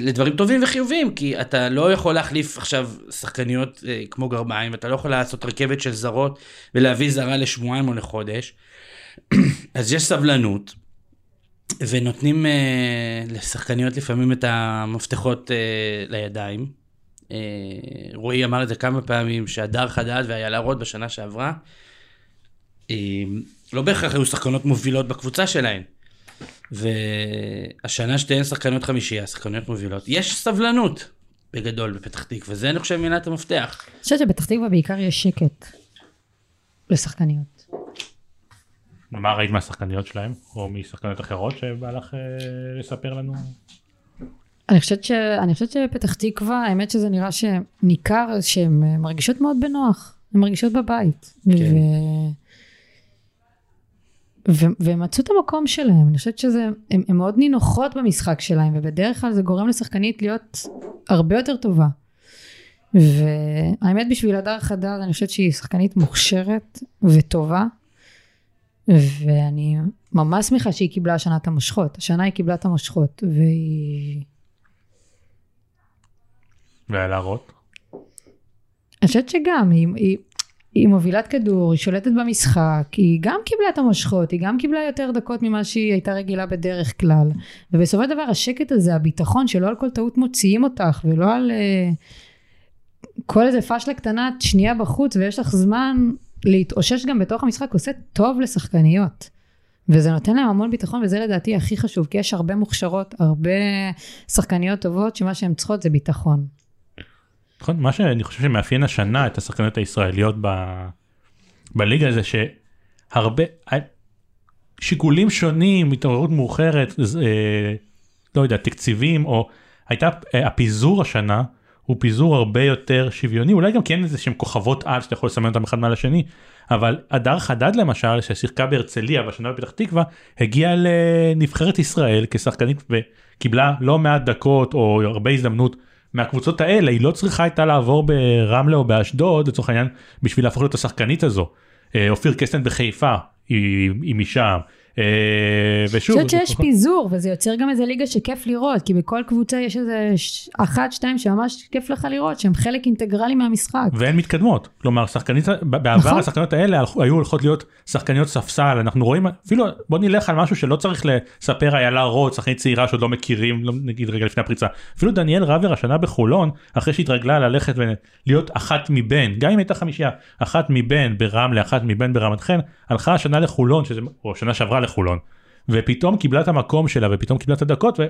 לדברים טובים וחיוביים, כי אתה לא יכול להחליף עכשיו שחקניות כמו גרביים, אתה לא יכול לעשות רכבת של זרות ולהביא זרה לשבועיים או לחודש. אז יש סבלנות. ונותנים אה, לשחקניות לפעמים את המפתחות אה, לידיים. אה, רועי אמר את זה כמה פעמים, שהדר חדד והיעלרות בשנה שעברה, אה, לא בהכרח היו שחקנות מובילות בקבוצה שלהן. והשנה שתיהן שחקניות חמישייה, שחקניות מובילות. יש סבלנות בגדול בפתח תקווה, זה אני חושב מילת המפתח. אני חושבת שבפתח תקווה בעיקר יש שקט לשחקניות. מה ראית מהשחקניות שלהם או משחקניות אחרות שבא לך אה, לספר לנו? אני חושבת, ש... אני חושבת שפתח תקווה, האמת שזה נראה שניכר שהן אה, מרגישות מאוד בנוח, הן מרגישות בבית. כן. ו... ו... והם מצאו את המקום שלהם, אני חושבת שהן מאוד נינוחות במשחק שלהם, ובדרך כלל זה גורם לשחקנית להיות הרבה יותר טובה. והאמת בשביל הדר חדד, אני חושבת שהיא שחקנית מוכשרת וטובה. ואני ממש שמחה שהיא קיבלה השנה את המושכות. השנה היא קיבלה את המושכות, והיא... והלהראות? אני חושבת שגם, היא, היא, היא מובילת כדור, היא שולטת במשחק, היא גם קיבלה את המושכות, היא גם קיבלה יותר דקות ממה שהיא הייתה רגילה בדרך כלל. ובסופו של דבר השקט הזה, הביטחון, שלא על כל טעות מוציאים אותך, ולא על uh, כל איזה פשלה קטנה שנייה בחוץ, ויש לך זמן להתאושש גם בתוך המשחק עושה טוב לשחקניות. וזה נותן להם המון ביטחון, וזה לדעתי הכי חשוב, כי יש הרבה מוכשרות, הרבה שחקניות טובות, שמה שהן צריכות זה ביטחון. נכון, מה שאני חושב שמאפיין השנה את השחקניות הישראליות ב... בליגה זה שהרבה, שיקולים שונים, התעוררות מאוחרת, אה, לא יודע, תקציבים, או הייתה, אה, הפיזור השנה, הוא פיזור הרבה יותר שוויוני. אולי גם כן איזה שהם כוכבות על שאתה יכול לסמן אותם אחד מעל השני אבל הדר חדד למשל ששיחקה בהרצליה בשנה בפתח תקווה הגיעה לנבחרת ישראל כשחקנית וקיבלה לא מעט דקות או הרבה הזדמנות מהקבוצות האלה היא לא צריכה הייתה לעבור ברמלה או באשדוד לצורך העניין בשביל להפוך להיות השחקנית הזו. אה, אופיר קסטן בחיפה היא, היא משם. אה, ושוב, אני חושבת שיש פיזור וזה יוצר גם איזה ליגה שכיף לראות כי בכל קבוצה יש איזה אחת שתיים שממש כיף לך לראות שהם חלק אינטגרלי מהמשחק. והן מתקדמות כלומר שחקנית בעבר נכון. השחקניות האלה היו הולכות להיות שחקניות ספסל אנחנו רואים אפילו בוא נלך על משהו שלא צריך לספר איילה רוט שחקנית צעירה שעוד לא מכירים לא נגיד רגע לפני הפריצה אפילו דניאל רבר השנה בחולון אחרי שהתרגלה ללכת ולהיות אחת מבין גם אם הייתה חמישייה אחת מבין ברמלה אחת מבין ברמת חן הלכה השנה לחולון שזה או שנה שעברה לחולון ופתאום קיבלה את המקום שלה ופתאום קיבלה את הדקות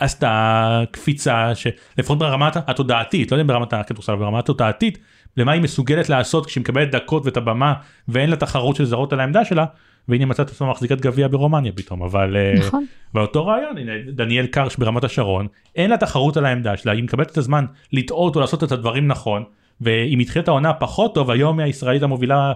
ועשתה קפיצה שלפחות ברמה התודעתית לא יודע ברמת הכדורסל ברמה התודעתית למה היא מסוגלת לעשות כשהיא מקבלת דקות ואת הבמה ואין לה תחרות של זרות על העמדה שלה והנה מצאת עצמה מחזיקת גביע ברומניה פתאום אבל אה, נכון. באותו רעיון הנה דניאל קרש ברמת השרון אין לה תחרות על העמדה שלה היא מקבלת את הזמן לטעות או לעשות את הדברים נכון ואם התחילת העונה פחות טוב היום הישראלית המובילה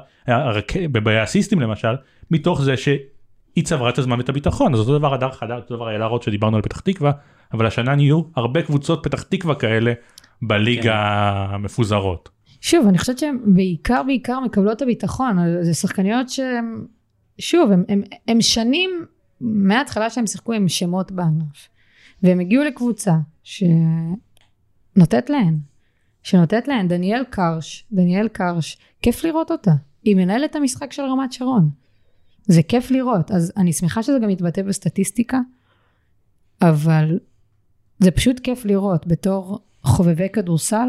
באסיסטים למשל מתוך זה שהיא צברה את הזמן ואת הביטחון אז אותו דבר הדר חדד אותו דבר איילה רוט שדיברנו על פתח תקווה אבל השנה נהיו הרבה קבוצות פתח תקווה כאלה בליגה כן. המפוזרות. שוב אני חושבת שהן בעיקר בעיקר מקבלות את הביטחון זה שחקניות שהן שוב הם שנים מההתחלה שהם שיחקו עם שמות בענף והם הגיעו לקבוצה שנותנת להן שנותנת להן דניאל קרש, דניאל קרש, כיף לראות אותה. היא מנהלת המשחק של רמת שרון. זה כיף לראות. אז אני שמחה שזה גם מתבטא בסטטיסטיקה, אבל זה פשוט כיף לראות. בתור חובבי כדורסל,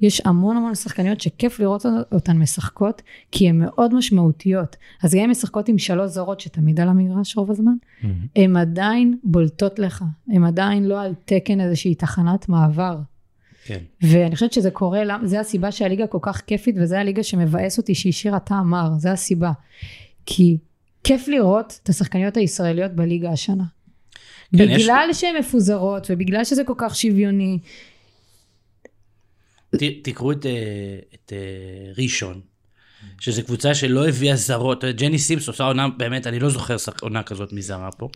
יש המון המון שחקניות שכיף לראות אותן משחקות, כי הן מאוד משמעותיות. אז גם אם משחקות עם שלוש זרות שתמיד על המגרש רוב הזמן, mm-hmm. הן עדיין בולטות לך. הן עדיין לא על תקן איזושהי תחנת מעבר. כן. ואני חושבת שזה קורה, זה הסיבה שהליגה כל כך כיפית, וזה הליגה שמבאס אותי שהשאירה טעם מר, זה הסיבה. כי כיף לראות את השחקניות הישראליות בליגה השנה. כן, בגלל יש... שהן מפוזרות, ובגלל שזה כל כך שוויוני. ת, תקראו את, אה, את אה, ראשון, שזו קבוצה שלא הביאה זרות, ג'ני סימס עושה עונה, באמת, אני לא זוכר עונה כזאת מזרה פה.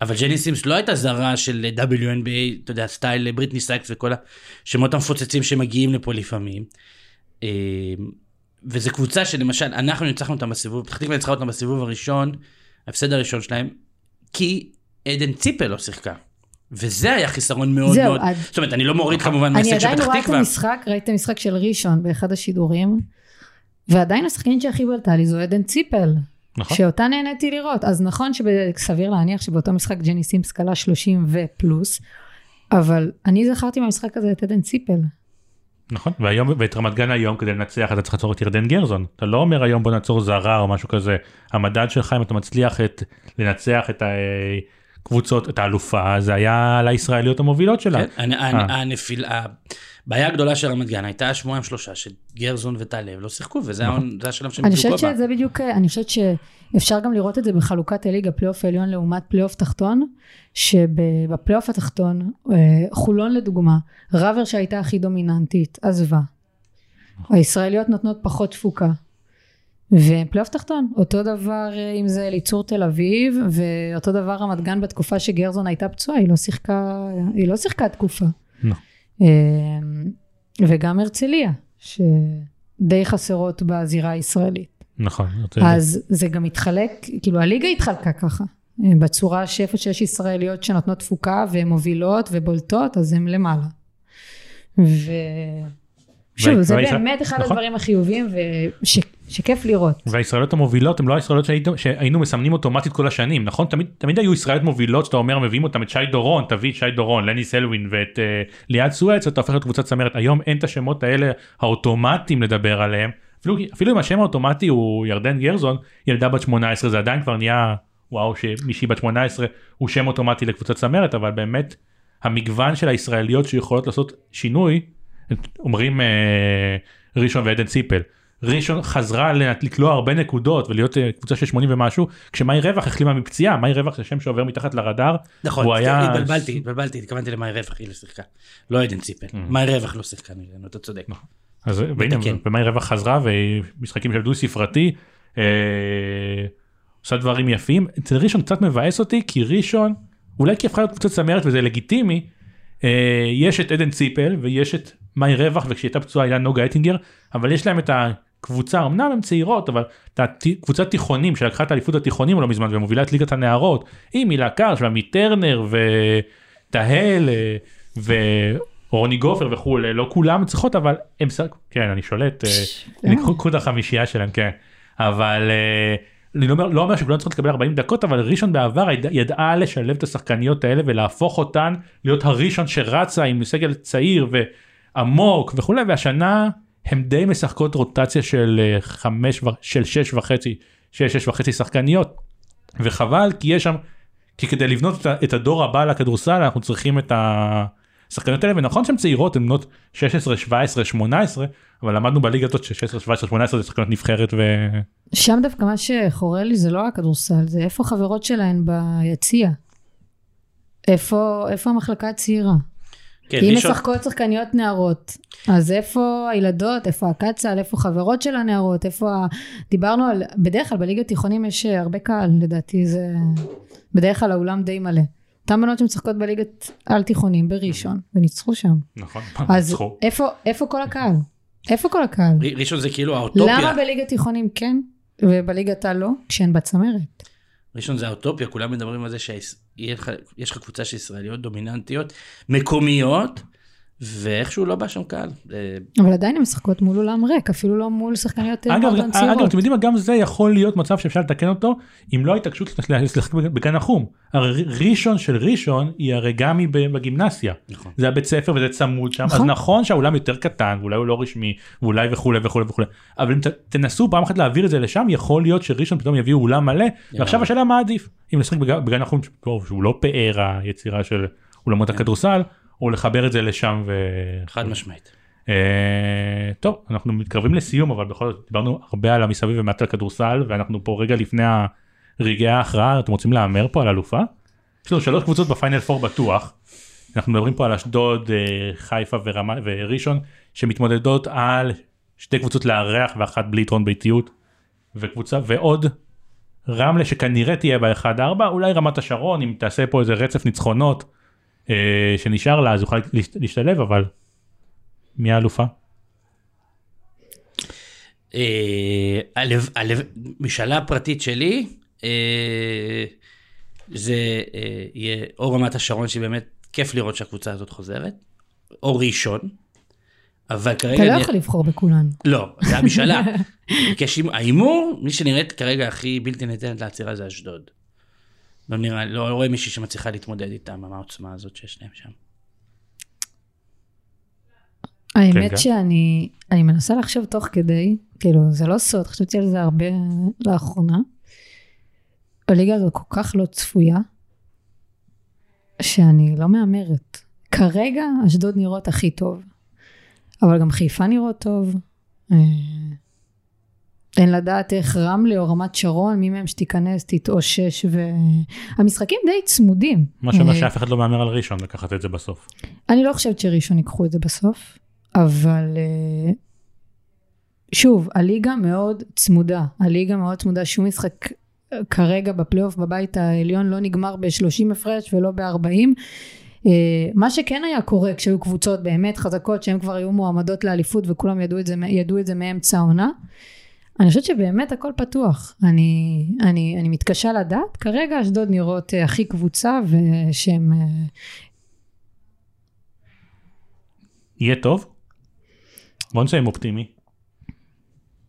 אבל ג'ני סימס לא הייתה זרה של WNBA, אתה יודע, style בריטני סייקס וכל השמות המפוצצים שמגיעים לפה לפעמים. אה, וזו קבוצה שלמשל, אנחנו ניצחנו אותם בסיבוב, פתח תקווה ניצחה אותם בסיבוב הראשון, ההפסד הראשון שלהם, כי עדן ציפל לא שיחקה. וזה היה חיסרון מאוד זהו, מאוד, עד... זאת אומרת, אני לא מוריד כמובן מההפסד של פתח תקווה. אני עדיין רואה את המשחק, ראיתי את המשחק של ראשון באחד השידורים, ועדיין השחקנית שהכי בלטה לי זו עדן ציפל. נכון. שאותה נהניתי לראות. אז נכון שסביר להניח שבאותו משחק ג'ני סימס קלה 30 ופלוס, אבל אני זכרתי מהמשחק הזה את עדן ציפל. נכון, והיום, ואת רמת גן היום כדי לנצח אתה צריך לעצור את ירדן גרזון. אתה לא אומר היום בוא נעצור זרה או משהו כזה. המדד שלך אם אתה מצליח את, לנצח את הקבוצות, את האלופה, זה היה על הישראליות המובילות שלה. כן, אה. הנפילה. הבעיה הגדולה של רמת גן הייתה השבועיים שלושה שגרזון וטלב לא שיחקו, וזה נכון. השלב שהם אני חושבת שזה בדיוק, אני חושבת שאפשר גם לראות את זה בחלוקת הליגה, פלייאוף עליון לעומת פלייאוף תחתון, שבפלייאוף התחתון, אה, חולון לדוגמה, ראבר שהייתה הכי דומיננטית, עזבה. הישראליות נותנות פחות תפוקה. ופלייאוף תחתון, אותו דבר אה, אם זה אליצור תל אביב, ואותו דבר רמת גן בתקופה שגרזון הייתה פצועה, היא לא שיחקה, היא לא שיחקה תקופה. לא. אמ, וגם הרצליה, שדי חסרות בזירה הישראלית. נכון. אז זה גם מתחלק, כאילו הליגה התחלקה ככה. בצורה שאיפה שיש ישראליות שנותנות תפוקה והן מובילות ובולטות, אז הן למעלה. ו... שוב, זה באמת אחד נכון. הדברים החיוביים וש, שכיף לראות. והישראליות המובילות הן לא הישראליות שהיינו, שהיינו מסמנים אוטומטית כל השנים, נכון? תמיד, תמיד היו ישראליות מובילות שאתה אומר מביאים אותם את שי דורון, תביא את שי דורון, לני סלווין ואת uh, ליעד סואץ, אתה הופך להיות קבוצת צמרת. היום אין את השמות האלה האוטומטיים לדבר עליהם. אפילו, אפילו אם השם האוטומטי הוא ירדן גרזון, ילדה בת 18 זה עדיין כבר נהיה וואו שמישהי בת 18 הוא שם אוטומטי לקבוצת צמרת אבל באמת המגוון של הישראליות שיכולות לעשות שינוי אומרים אה, ראשון ועדן ציפל. ראשון חזרה לקלוע הרבה נקודות ולהיות אה, קבוצה של 80 ומשהו כשמאי רווח החלימה מפציעה מאי רווח זה שם שעובר מתחת לרדאר. נכון, הוא היה... התבלבלתי, התבלבלתי, התכוונתי למאי רווח היא לא שיחקה. לא עדן ציפל, mm. מאי רווח לא שיחקה אתה צודק. נכון. אז והנה, ומאי רווח חזרה ומשחקים של דו ספרתי. אה, עושה דברים יפים. אצל ראשון קצת מבאס אותי כי ראשון אולי כי הפכה להיות קבוצת צמרת וזה לגיטימי יש את עדן ציפל ויש את מאי רווח וכשהיא הייתה פצועה היה נוגה אטינגר אבל יש להם את הקבוצה אמנם הן צעירות אבל את הקבוצת תיכונים שלקחה את אליפות התיכונים לא מזמן ומובילה את ליגת הנערות עם מילה קרש ועמית טרנר ותהל ורוני גופר וכולי לא כולם צריכות אבל הם כן אני שולט אה, קחו את החמישייה שלהם כן אבל. אני לא אומר, לא אומר שכולם צריכים לקבל 40 דקות אבל ראשון בעבר ידע, ידעה לשלב את השחקניות האלה ולהפוך אותן להיות הראשון שרצה עם סגל צעיר ועמוק וכולי והשנה הם די משחקות רוטציה של אה, חמש של שש וחצי שש שש וחצי שחקניות וחבל כי יש שם כי כדי לבנות את הדור הבא לכדורסל אנחנו צריכים את השחקניות האלה ונכון שהן צעירות הן בנות 16 17 18 אבל למדנו בליגה הזאת ש 16 17 18 זה שחקנות נבחרת ו... שם דווקא מה שחורה לי זה לא הכדורסל, זה איפה חברות שלהן ביציע. איפה, איפה המחלקה הצעירה? כן, אם משחקות שחקניות נערות, אז איפה הילדות, איפה הקצ"ל, איפה חברות של הנערות, איפה ה... דיברנו על, בדרך כלל בליגת תיכונים יש הרבה קהל, לדעתי זה... בדרך כלל האולם די מלא. אותן בנות שמשחקות בליגת על תיכונים בראשון, וניצחו שם. נכון, אז ניצחו. איפה, איפה כל הקהל? איפה כל הקהל? ראשון זה כאילו האוטופיה. למה בליגת תיכונים כן? ובליגת העל לא, כשהן בצמרת. ראשון זה האוטופיה, כולם מדברים על זה שיש לך קבוצה של ישראליות דומיננטיות, מקומיות, ואיכשהו לא בא שם קהל. אבל עדיין הן משחקות מול אולם ריק, אפילו לא מול שחקניות מועדון צעירות. אגב, אתם יודעים מה, גם זה יכול להיות מצב שאפשר לתקן אותו, אם לא התעקשות לשחק בגן החום. הרי ראשון של ראשון היא הרי גם היא בגימנסיה. נכון. זה הבית ספר וזה צמוד שם, אז נכון, נכון שהאולם יותר קטן, ואולי הוא לא רשמי, ואולי וכולי וכולי וכולי. אבל אם תנסו פעם אחת להעביר את זה לשם, יכול להיות שראשון פתאום יביאו אולם מלא, ועכשיו השאלה מה עדיף. אם לשחק בגן החום, שהוא לא פאר היצירה של אולמות כן. הכדורסל, או לחבר את זה לשם ו... חד משמעית. Uh, טוב אנחנו מתקרבים לסיום אבל בכל זאת דיברנו הרבה על המסביב ומעט על כדורסל ואנחנו פה רגע לפני רגעי ההכרעה אתם רוצים להמר פה על אלופה? יש לנו שלוש קבוצות בפיינל פור בטוח. אנחנו מדברים פה על אשדוד uh, חיפה ורמה, וראשון שמתמודדות על שתי קבוצות לארח ואחת בלי יתרון ביתיות וקבוצה ועוד רמלה שכנראה תהיה ב-1-4 אולי רמת השרון אם תעשה פה איזה רצף ניצחונות אה, שנשאר לה אז יוכל להשתלב אבל מי האלופה? אה, משאלה פרטית שלי אה, זה יהיה או רמת השרון שבאמת כיף לראות שהקבוצה הזאת חוזרת או ראשון. אבל כרגע... אתה לא יכול לבחור בכולן. לא, זה המשאלה. ההימור, מי שנראית כרגע הכי בלתי ניתנת לעצירה זה אשדוד. לא נראה, לא רואה מישהי שמצליחה להתמודד איתם, עם העוצמה הזאת שיש להם שם. האמת כן, שאני אני מנסה לחשוב תוך כדי, כאילו זה לא סוד, חשבתי על זה הרבה לאחרונה. הליגה הזאת כל כך לא צפויה, שאני לא מהמרת. כרגע אשדוד נראות הכי טוב, אבל גם חיפה נראות טוב. אין לדעת איך רמלה או רמת שרון, מי מהם שתיכנס תתאושש, והמשחקים די צמודים. מה שאומר אה, שאף אחד לא מהמר על ראשון לקחת את זה בסוף. אני לא חושבת שראשון ייקחו את זה בסוף, אבל אה, שוב, הליגה מאוד צמודה, הליגה מאוד צמודה, שום משחק אה, כרגע בפלייאוף בבית העליון לא נגמר ב-30 הפרש ולא ב-40. מה שכן היה קורה כשהיו קבוצות באמת חזקות שהן כבר היו מועמדות לאליפות וכולם ידעו את זה, ידעו את זה מאמצע העונה. אני חושבת שבאמת הכל פתוח. אני, אני, אני מתקשה לדעת. כרגע אשדוד נראות אה, הכי קבוצה ושהם... אה, יהיה טוב? בוא נסיים אופטימי.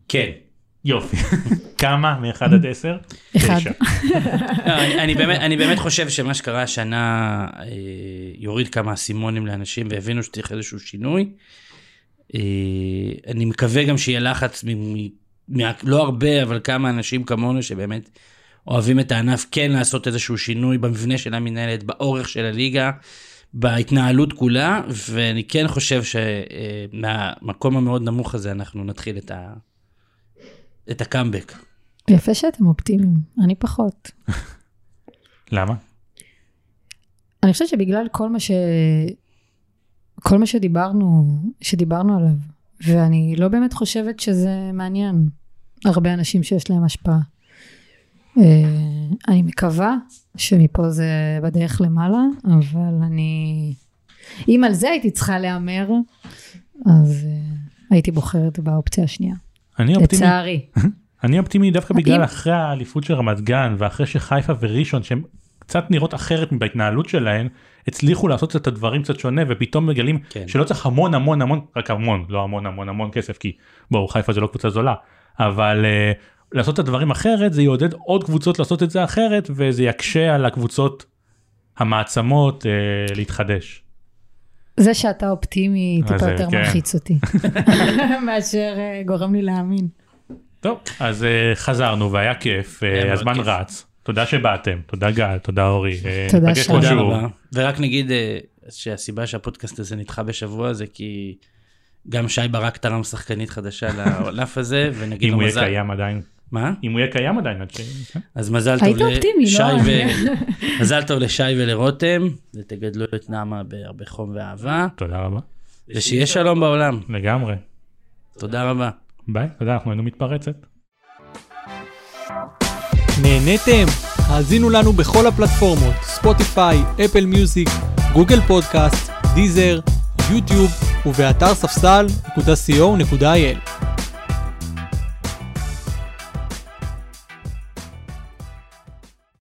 כן. יופי. כמה? מ-1 עד 10? 1. לא, אני, באמת, אני באמת חושב שמה שקרה השנה אה, יוריד כמה אסימונים לאנשים והבינו שצריך איזשהו שינוי. אני מקווה גם שיהיה לחץ לא הרבה, אבל כמה אנשים כמונו שבאמת אוהבים את הענף, כן לעשות איזשהו שינוי במבנה של המנהלת, באורך של הליגה, בהתנהלות כולה, ואני כן חושב שמהמקום המאוד נמוך הזה אנחנו נתחיל את, ה... את הקאמבק. יפה שאתם אופטימיים, אני פחות. למה? אני חושבת שבגלל כל מה ש... כל מה שדיברנו, שדיברנו עליו, ואני לא באמת חושבת שזה מעניין. הרבה אנשים שיש להם השפעה. אה, אני מקווה שמפה זה בדרך למעלה, אבל אני... אם על זה הייתי צריכה להמר, אז uh, הייתי בוחרת באופציה השנייה. אני אופטימי. לצערי. אני אופטימי דווקא בגלל אחרי האליפות של רמת גן ואחרי שחיפה וראשון שהם קצת נראות אחרת בהתנהלות שלהן הצליחו לעשות את הדברים קצת שונה ופתאום מגלים כן. שלא צריך המון המון המון רק המון לא המון המון המון כסף כי בואו חיפה זה לא קבוצה זולה אבל uh, לעשות את הדברים אחרת זה יעודד עוד קבוצות לעשות את זה אחרת וזה יקשה על הקבוצות המעצמות uh, להתחדש. זה שאתה אופטימי טיפה יותר כן. מלחיץ אותי מאשר uh, גורם לי להאמין. טוב אז uh, חזרנו והיה כיף uh, הזמן כיף. רץ תודה שבאתם תודה גל תודה אורי תודה שרבה ורק נגיד שהסיבה שהפודקאסט הזה נדחה בשבוע זה כי גם שי ברק תרם שחקנית חדשה לענף הזה ונגיד לו מזל. אם הוא יהיה קיים עדיין. מה? אם הוא יהיה קיים עדיין. אז מזל טוב לשי לא? מזל טוב לשי ולרותם, ותגדלו את נעמה בהרבה חום ואהבה. תודה רבה. ושיהיה שלום בעולם. לגמרי. תודה רבה. ביי, תודה, אנחנו היינו מתפרצת. נהניתם? האזינו לנו בכל הפלטפורמות, ספוטיפיי, אפל מיוזיק, גוגל פודקאסט, דיזר, יוטיוב ובאתר ספסל.co.il.